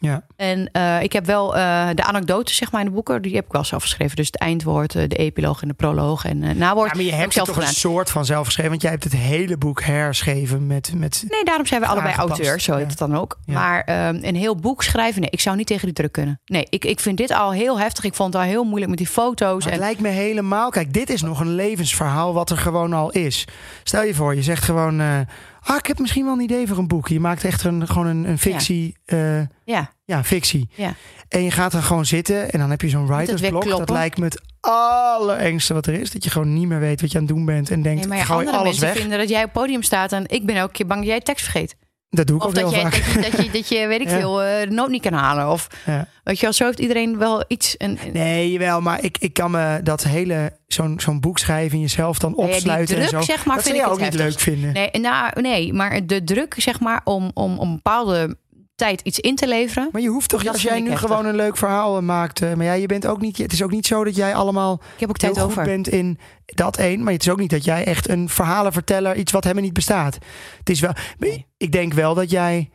Ja. En eh, ik heb wel eh, de anekdotes zeg maar, in de boeken. Die heb ik wel zelf geschreven. Dus het eindwoord, eh, de epiloog en de proloog en eh nawoord. Ja, maar je hebt zelf toch gedaan. een soort van zelf geschreven. Want jij hebt het hele boek herschreven met... met Nee, daarom zijn we allebei Aangepast, auteur, zo heet ja. het dan ook. Ja. Maar ehm, een heel boek schrijven, nee, ik zou niet tegen die druk kunnen. Nee, ik, ik vind dit al heel heftig. Ik vond het al heel moeilijk met die foto's. Het En, lijkt me helemaal. Kijk, dit is nog een levensverhaal wat er gewoon al is. Stel je voor, je zegt gewoon. Eh, ah, ik heb misschien wel een idee voor een boek. Je maakt echt een, gewoon een, een fictie. Ja. ja, ja, fictie. Ja. En je gaat er gewoon zitten en dan heb je zo'n het writersblok. Dat lijkt me het allerengste wat er is. Dat je gewoon niet meer weet wat je aan het doen bent. En denkt, Nee, maar ja, alles mensen weg. vinden dat jij op het podium staat en ik ben elke keer bang dat jij tekst vergeet. Dat doe ik Of ook dat heel je, vaak. dat, je, dat, je, dat je, weet ik [laughs] Ja. veel, eh, de noot niet kan halen. Of Ja. weet je wel, zo heeft iedereen wel iets. En, en- Nee, jawel, maar ik, ik kan me dat hele, zo'n zo'n boek schrijven en jezelf dan ja, opsluiten en druk, zo. zeg maar, dat vind ik ook niet leuk vinden. Nee, nou, nee, maar de druk, zeg maar, om, om, om een bepaalde tijd iets in te leveren. Maar je hoeft toch, Dat als jij nu heftig. gewoon een leuk verhaal eh, maakt. eh, Maar ja, je bent ook niet, het is ook niet zo dat jij allemaal Ik heb ook tijd over. bent in dat één. Maar het is ook niet dat jij echt een verhalenverteller, iets wat helemaal niet bestaat. Het is wel, Nee. ik denk wel dat jij,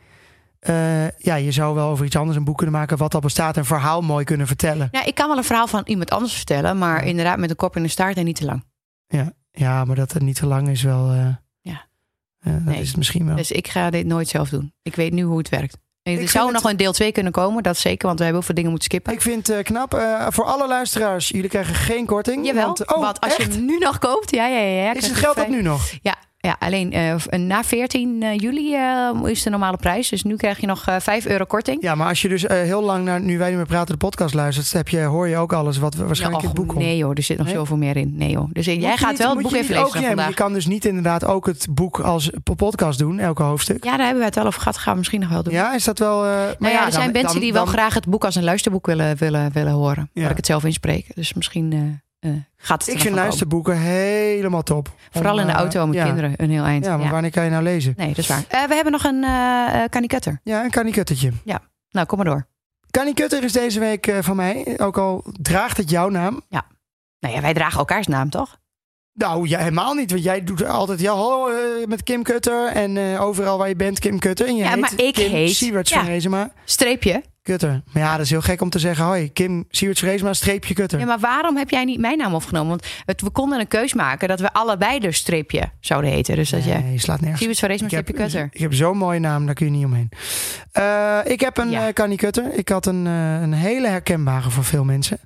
eh, ja, je zou wel over iets anders een boek kunnen maken wat al bestaat. Een verhaal mooi kunnen vertellen. Ja, ik kan wel een verhaal van iemand anders vertellen, maar inderdaad met een kop in de staart en niet te lang. Ja, maar dat het niet te lang is wel. Ja. dat Nee. is het misschien wel. Dus ik ga dit nooit zelf doen. Ik weet nu hoe het werkt. Er zou het- nog een deel 2 kunnen komen, dat zeker, want we hebben heel veel dingen moeten skippen. Ik vind het eh, knap. Eh, voor alle luisteraars, jullie krijgen geen korting. Jawel, Want, oh, want als je hem nu nog koopt, ja, ja, ja. ja Is het geld dat nu nog? Ja, alleen eh, na 14 juli eh, is de normale prijs. Dus nu krijg je nog eh 5 euro korting. Ja, maar als je dus eh, heel lang naar Nu Wij Niet Meer Praten de podcast luistert... Heb je, hoor je ook alles wat we waarschijnlijk Ja, in het boek komt. Nee joh, er zit nog Nee? zoveel meer in. Nee joh. Dus eh, Moet jij gaat niet- wel het boek even lezen ook- ja, maar vandaag. Je kan dus niet inderdaad ook het boek als po- podcast doen, elke hoofdstuk. Ja, daar hebben we het wel over gehad. Gaan we misschien nog wel doen. Ja, is dat wel... eh, maar Nou ja, er dan- zijn mensen dan- die wel dan- graag het boek als een luisterboek willen, willen, willen horen. Ja. Waar ik het zelf inspreek. Dus misschien eh, eh, gaat het Ik vind luisterboeken helemaal top. Vooral Om, in de eh, auto met ja. kinderen een heel eind. Ja, maar Ja. wanneer kan je nou lezen? Nee, dat is waar. Eh, we hebben nog een eh kanikutter. Ja, een kanikuttetje. Nou, kom maar door. Kanikutter is deze week eh, van mij. Ook al draagt het jouw naam. Nou ja, wij dragen elkaars naam, toch? Nou, ja, helemaal niet. Want jij doet altijd, ja, hallo eh, met Kim Kutter. En eh, overal waar je bent, Kim Kutter. En Ja, maar ik Kim heet- Siewerts ja. van Reesema Streepje. Kutter. Maar ja, dat is heel gek om te zeggen. Hoi, Kim Siewerts van streepje Kutter. Ja, maar waarom heb jij niet mijn naam opgenomen? Want het, we konden een keus maken dat we allebei de streepje zouden heten. Dus dat nee, je... je slaat nergens. Siebert van streepje kutter. ik heb zo'n mooie naam, daar kun je niet omheen. Eh, ik heb een Ja. Kannie Kutter. Ik had een, een hele herkenbare voor veel mensen.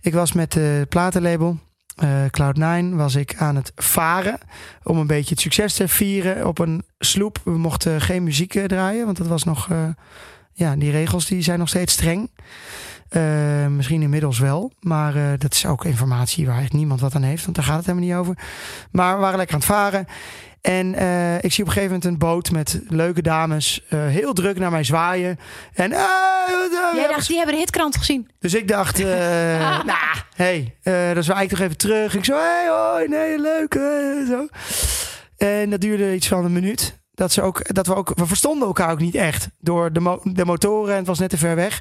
Ik was met het platenlabel eh, Cloud9 was ik aan het varen om een beetje het succes te vieren op een sloep. We mochten geen muziek eh, draaien, want dat was nog, eh, ja, die regels die zijn nog steeds streng. Misschien inmiddels wel, maar dat is ook informatie waar echt niemand wat aan heeft, want daar gaat het helemaal niet over. Maar we waren lekker aan het varen. En eh, ik zie op een gegeven moment een boot met leuke dames eh, heel druk naar mij zwaaien. En, wat, Jij dacht, die hebben de hitkrant gezien. dus ik dacht, eh [laughs] nou, hey, eh dan zwaai ik toch even terug. Ik zo, hey, hoi, nee, leuk, eh, zo. En dat duurde iets van een minuut. Dat, ze ook, dat we ook, we verstonden elkaar ook niet echt door de, mo- de motoren en het was net te ver weg.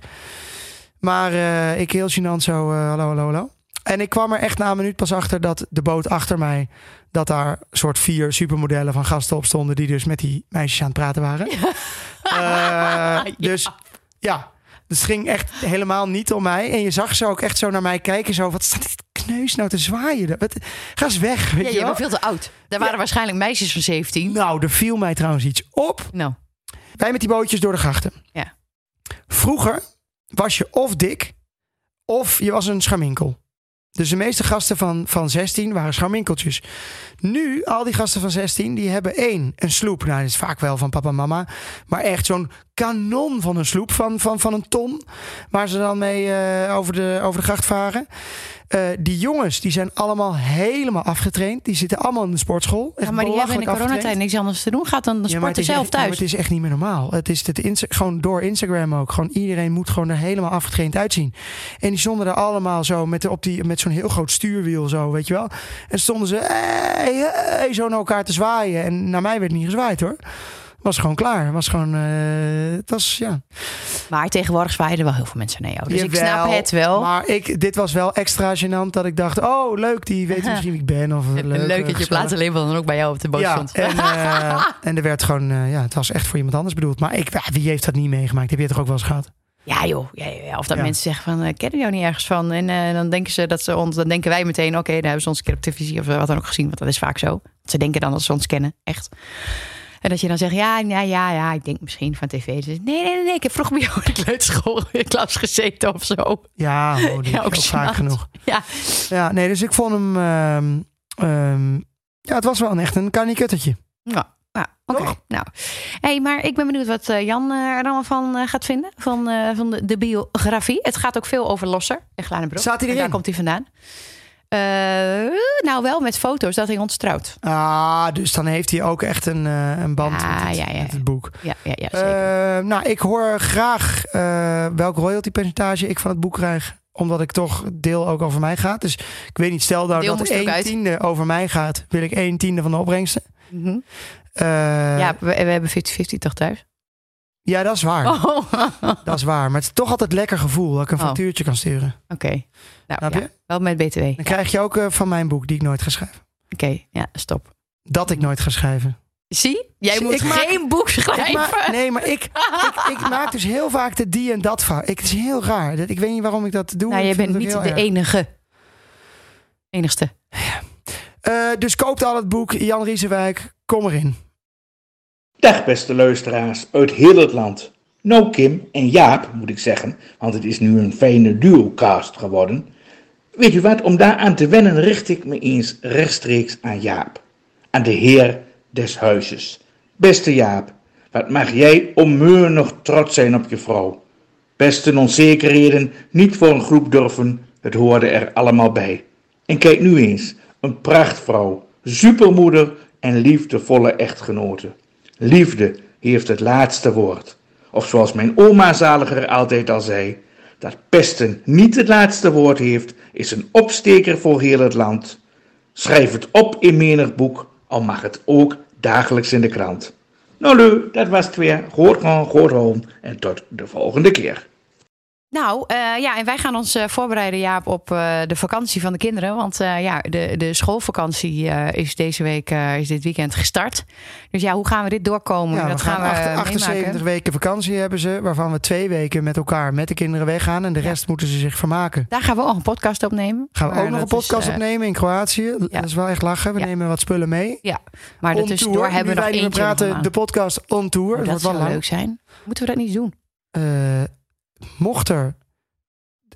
Maar eh, ik heel gênant zo, eh, hallo, hallo, hallo. En ik kwam er echt na een minuut pas achter dat de boot achter mij, dat daar soort vier supermodellen van gasten op stonden die dus met die meisjes aan het praten waren. [laughs] Eh, Dus ja, dus het ging echt helemaal niet om mij. En je zag ze ook echt zo naar mij kijken. Zo, wat staat dit kneus nou te zwaaien? Wat, ga eens weg, weet Ja, je je wel? bent veel te oud. Daar waren waarschijnlijk meisjes van 17. Nou, er viel mij trouwens iets op. Nou, Wij met die bootjes door de grachten. Ja. Vroeger was je of dik, of je was een scharminkel. Dus de meeste gasten van, van 16 waren scharminkeltjes. Nu, al die gasten van 16, die hebben één, een sloep. Nou, dat is vaak wel van papa en mama. Maar echt zo'n kanon van een sloep van, van, van een ton. Waar ze dan mee eh, over, de, over de gracht varen. Eh, die jongens, die zijn allemaal helemaal afgetraind. Die zitten allemaal in de sportschool. Echt ja, maar die hebben in de coronatijd afgetraind. niks anders te doen. Gaat dan de Ja, sporten zelf echt- ja, maar thuis. het is echt niet meer normaal. Het is het gewoon door Instagram ook. Gewoon iedereen moet gewoon er helemaal afgetraind uitzien. En die stonden er allemaal zo met, op die, met zo'n heel groot stuurwiel zo, weet je wel. En stonden ze hey, hey, zo naar elkaar te zwaaien. En naar mij werd niet gezwaaid hoor. Was gewoon klaar. Was gewoon, eh, het was, ja. Maar tegenwoordig zwaaien er wel heel veel mensen naar jou. Dus ik snap het wel. Maar ik, dit was wel extra gênant dat ik dacht, oh leuk, die weet [laughs] misschien wie ik ben. Of leuk, Leuk, eh, dat je gezellig. platenlabel dan ook bij jou op de boot Ja, stond. en, [laughs] eh, en er werd gewoon, eh, ja, het was echt voor iemand anders bedoeld. Maar ik, wie heeft dat niet meegemaakt? Heb je het toch ook wel eens gehad? Ja joh, ja, ja, ja. of dat Ja. mensen zeggen van, uh, kennen jou niet ergens van? En eh, dan denken ze dat ze ons, dan denken wij meteen, oké, daar hebben ze ons een keer op televisie of wat dan ook gezien, want dat is vaak zo. Ze denken dan dat ze ons kennen, echt. En dat je dan zegt, ja, ja, ja, ja, ik denk misschien van tv. Dus, nee, nee, nee, nee, ik heb vroeger bij jou in de klas gezeten of zo. Ja, oh, [laughs] Ja, ook, vaak genoeg. Ja, Ja, nee, dus ik vond hem, ehm, ehm, ja, het was wel een echt een kannikuttertje. ja. Ja, oké. Nou, hey, maar ik ben benieuwd wat eh, Jan eh, er allemaal van eh, gaat vinden. Van, van de, de biografie. Het gaat ook veel over Losser en Glanenbroek. Staat hij En erin? Daar komt hij vandaan. Eh, nou, wel met foto's dat hij ons trouwt. Ah, dus dan heeft hij ook echt een, eh, een band Ja, met, het, ja, ja, met het boek. Ja, ja, ja zeker. Eh, nou, ik hoor graag welk royalty-percentage ik van het boek krijg. Omdat ik toch deel ook over mij gaat. Dus ik weet niet, stel nou dat moest er ook één uit. tiende over mij gaat. Wil ik één tiende van de opbrengsten. Mhm. Ja, we, we hebben 50-50 toch thuis? Ja, dat is waar. Oh, [laughs] Dat is waar. Maar het is toch altijd lekker gevoel dat ik een Oh. factuurtje kan sturen. Oké. Nou, ja, wel met BTW. Dan Oké, krijg je ook eh, van mijn boek die ik nooit ga schrijven. ja, stop. Dat ik nooit ga schrijven. Zie? Jij moet ik maak- geen boek schrijven. Nee, maar ik, ik, ik [laughs] maak dus heel vaak de die en dat fout. Het is heel raar. Ik weet niet waarom ik dat doe. nou, je bent niet de erg. enige. Enigste. Eh, dus koopt al het boek. Jan Riesenwijk, kom erin. Dag beste luisteraars uit heel het land. Nou Kim en Jaap moet ik zeggen, want het is nu een fijne duocast geworden. Weet u wat, om daaraan te wennen richt ik me eens rechtstreeks aan Jaap. Aan de heer des huizes. Beste Jaap, wat mag jij onmeunig trots zijn op je vrouw. Beste onzekerheden, niet voor een groep durven, het hoorde er allemaal bij. En kijk nu eens, een prachtvrouw, supermoeder en liefdevolle echtgenote. Liefde heeft het laatste woord. Of zoals mijn oma zaliger altijd al zei, dat pesten niet het laatste woord heeft, is een opsteker voor heel het land. Schrijf het op in menig boek, al mag het ook dagelijks in de krant. Nou lu, dat was het weer. Goed gewoon, goed houden en tot de volgende keer. Nou, eh, ja, en wij gaan ons eh, voorbereiden, Jaap, op eh, de vakantie van de kinderen. Want ja, de, de schoolvakantie is deze week, is dit weekend gestart. Dus ja, hoe gaan we dit doorkomen? Ja, dat we gaan, we acht- eh, 78 meemaken. weken vakantie hebben ze. Waarvan we twee weken met elkaar met de kinderen weggaan. En de Ja. rest moeten ze zich vermaken. Daar gaan we ook een podcast opnemen. Gaan we ook nog een is, podcast opnemen in Kroatië. Dat is wel echt lachen. We nemen wat spullen mee. Ja, maar On daartussendoor tour. hebben we nog eentje. praten, nog aan. de podcast on tour. Oh, dat wel zou leuk zijn. Moeten we dat niet doen? Mocht er...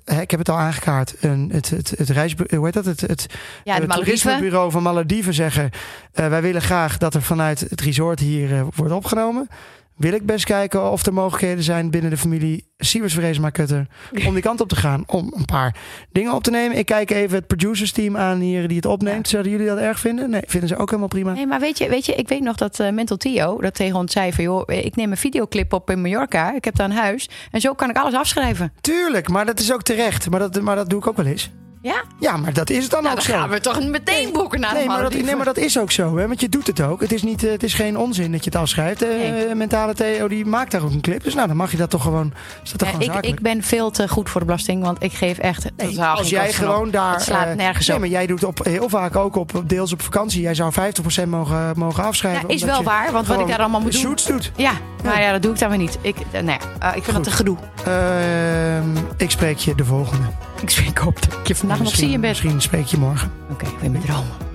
Ik heb het al aangekaart. Een, het, het, het, hoe heet dat? Het, het, Ja, toerismebureau van Malediven zeggen... eh, wij willen graag dat er vanuit het resort hier eh, wordt opgenomen. Wil ik best kijken of er mogelijkheden zijn binnen de familie Sievers Vreesma Kutter... om die kant op te gaan, om een paar dingen op te nemen. Ik kijk even het producersteam aan hier die het opneemt. Zouden jullie dat erg vinden? Nee, vinden ze ook helemaal prima. Nee, maar weet je, weet je, ik weet nog dat eh, Mental Tio dat tegen ons zei van... joh, ik neem een videoclip op in Mallorca. Ik heb daar een huis. En zo kan ik alles afschrijven. Tuurlijk, maar dat is ook terecht. Maar dat, maar dat doe ik ook wel eens. Ja? Ja, maar dat is het dan Nou, ook dan zo. gaan we toch meteen boeken naar de Nee maar, dat, nee, maar dat is ook zo, hè? want je doet het ook. Het is, niet, eh, het is geen onzin dat je het afschrijft. Eh, Nee. Mentale Theo die maakt daar ook een clip. Dus nou, dan mag je dat toch gewoon. Is dat toch Ja, gewoon ik, ik ben veel te goed voor de belasting, want ik geef echt Nee, als jij op. gewoon daar. Het slaat eh, nergens nee, op. maar jij doet op, heel vaak ook op deels op vakantie. Jij zou 50% mogen, mogen afschrijven. Ja, is wel waar, want wat ik daar allemaal moet doen- Shoots doet. Ja, maar ja, dat doe ik dan weer niet. Ik, eh, nee, eh, ik vind dat Goed. te gedoe. Ehm, ik spreek je de volgende. Ik, ik hoop dat ik je vandaag nog zie in bed. Misschien spreek je morgen. Oké, ik ben met dromen.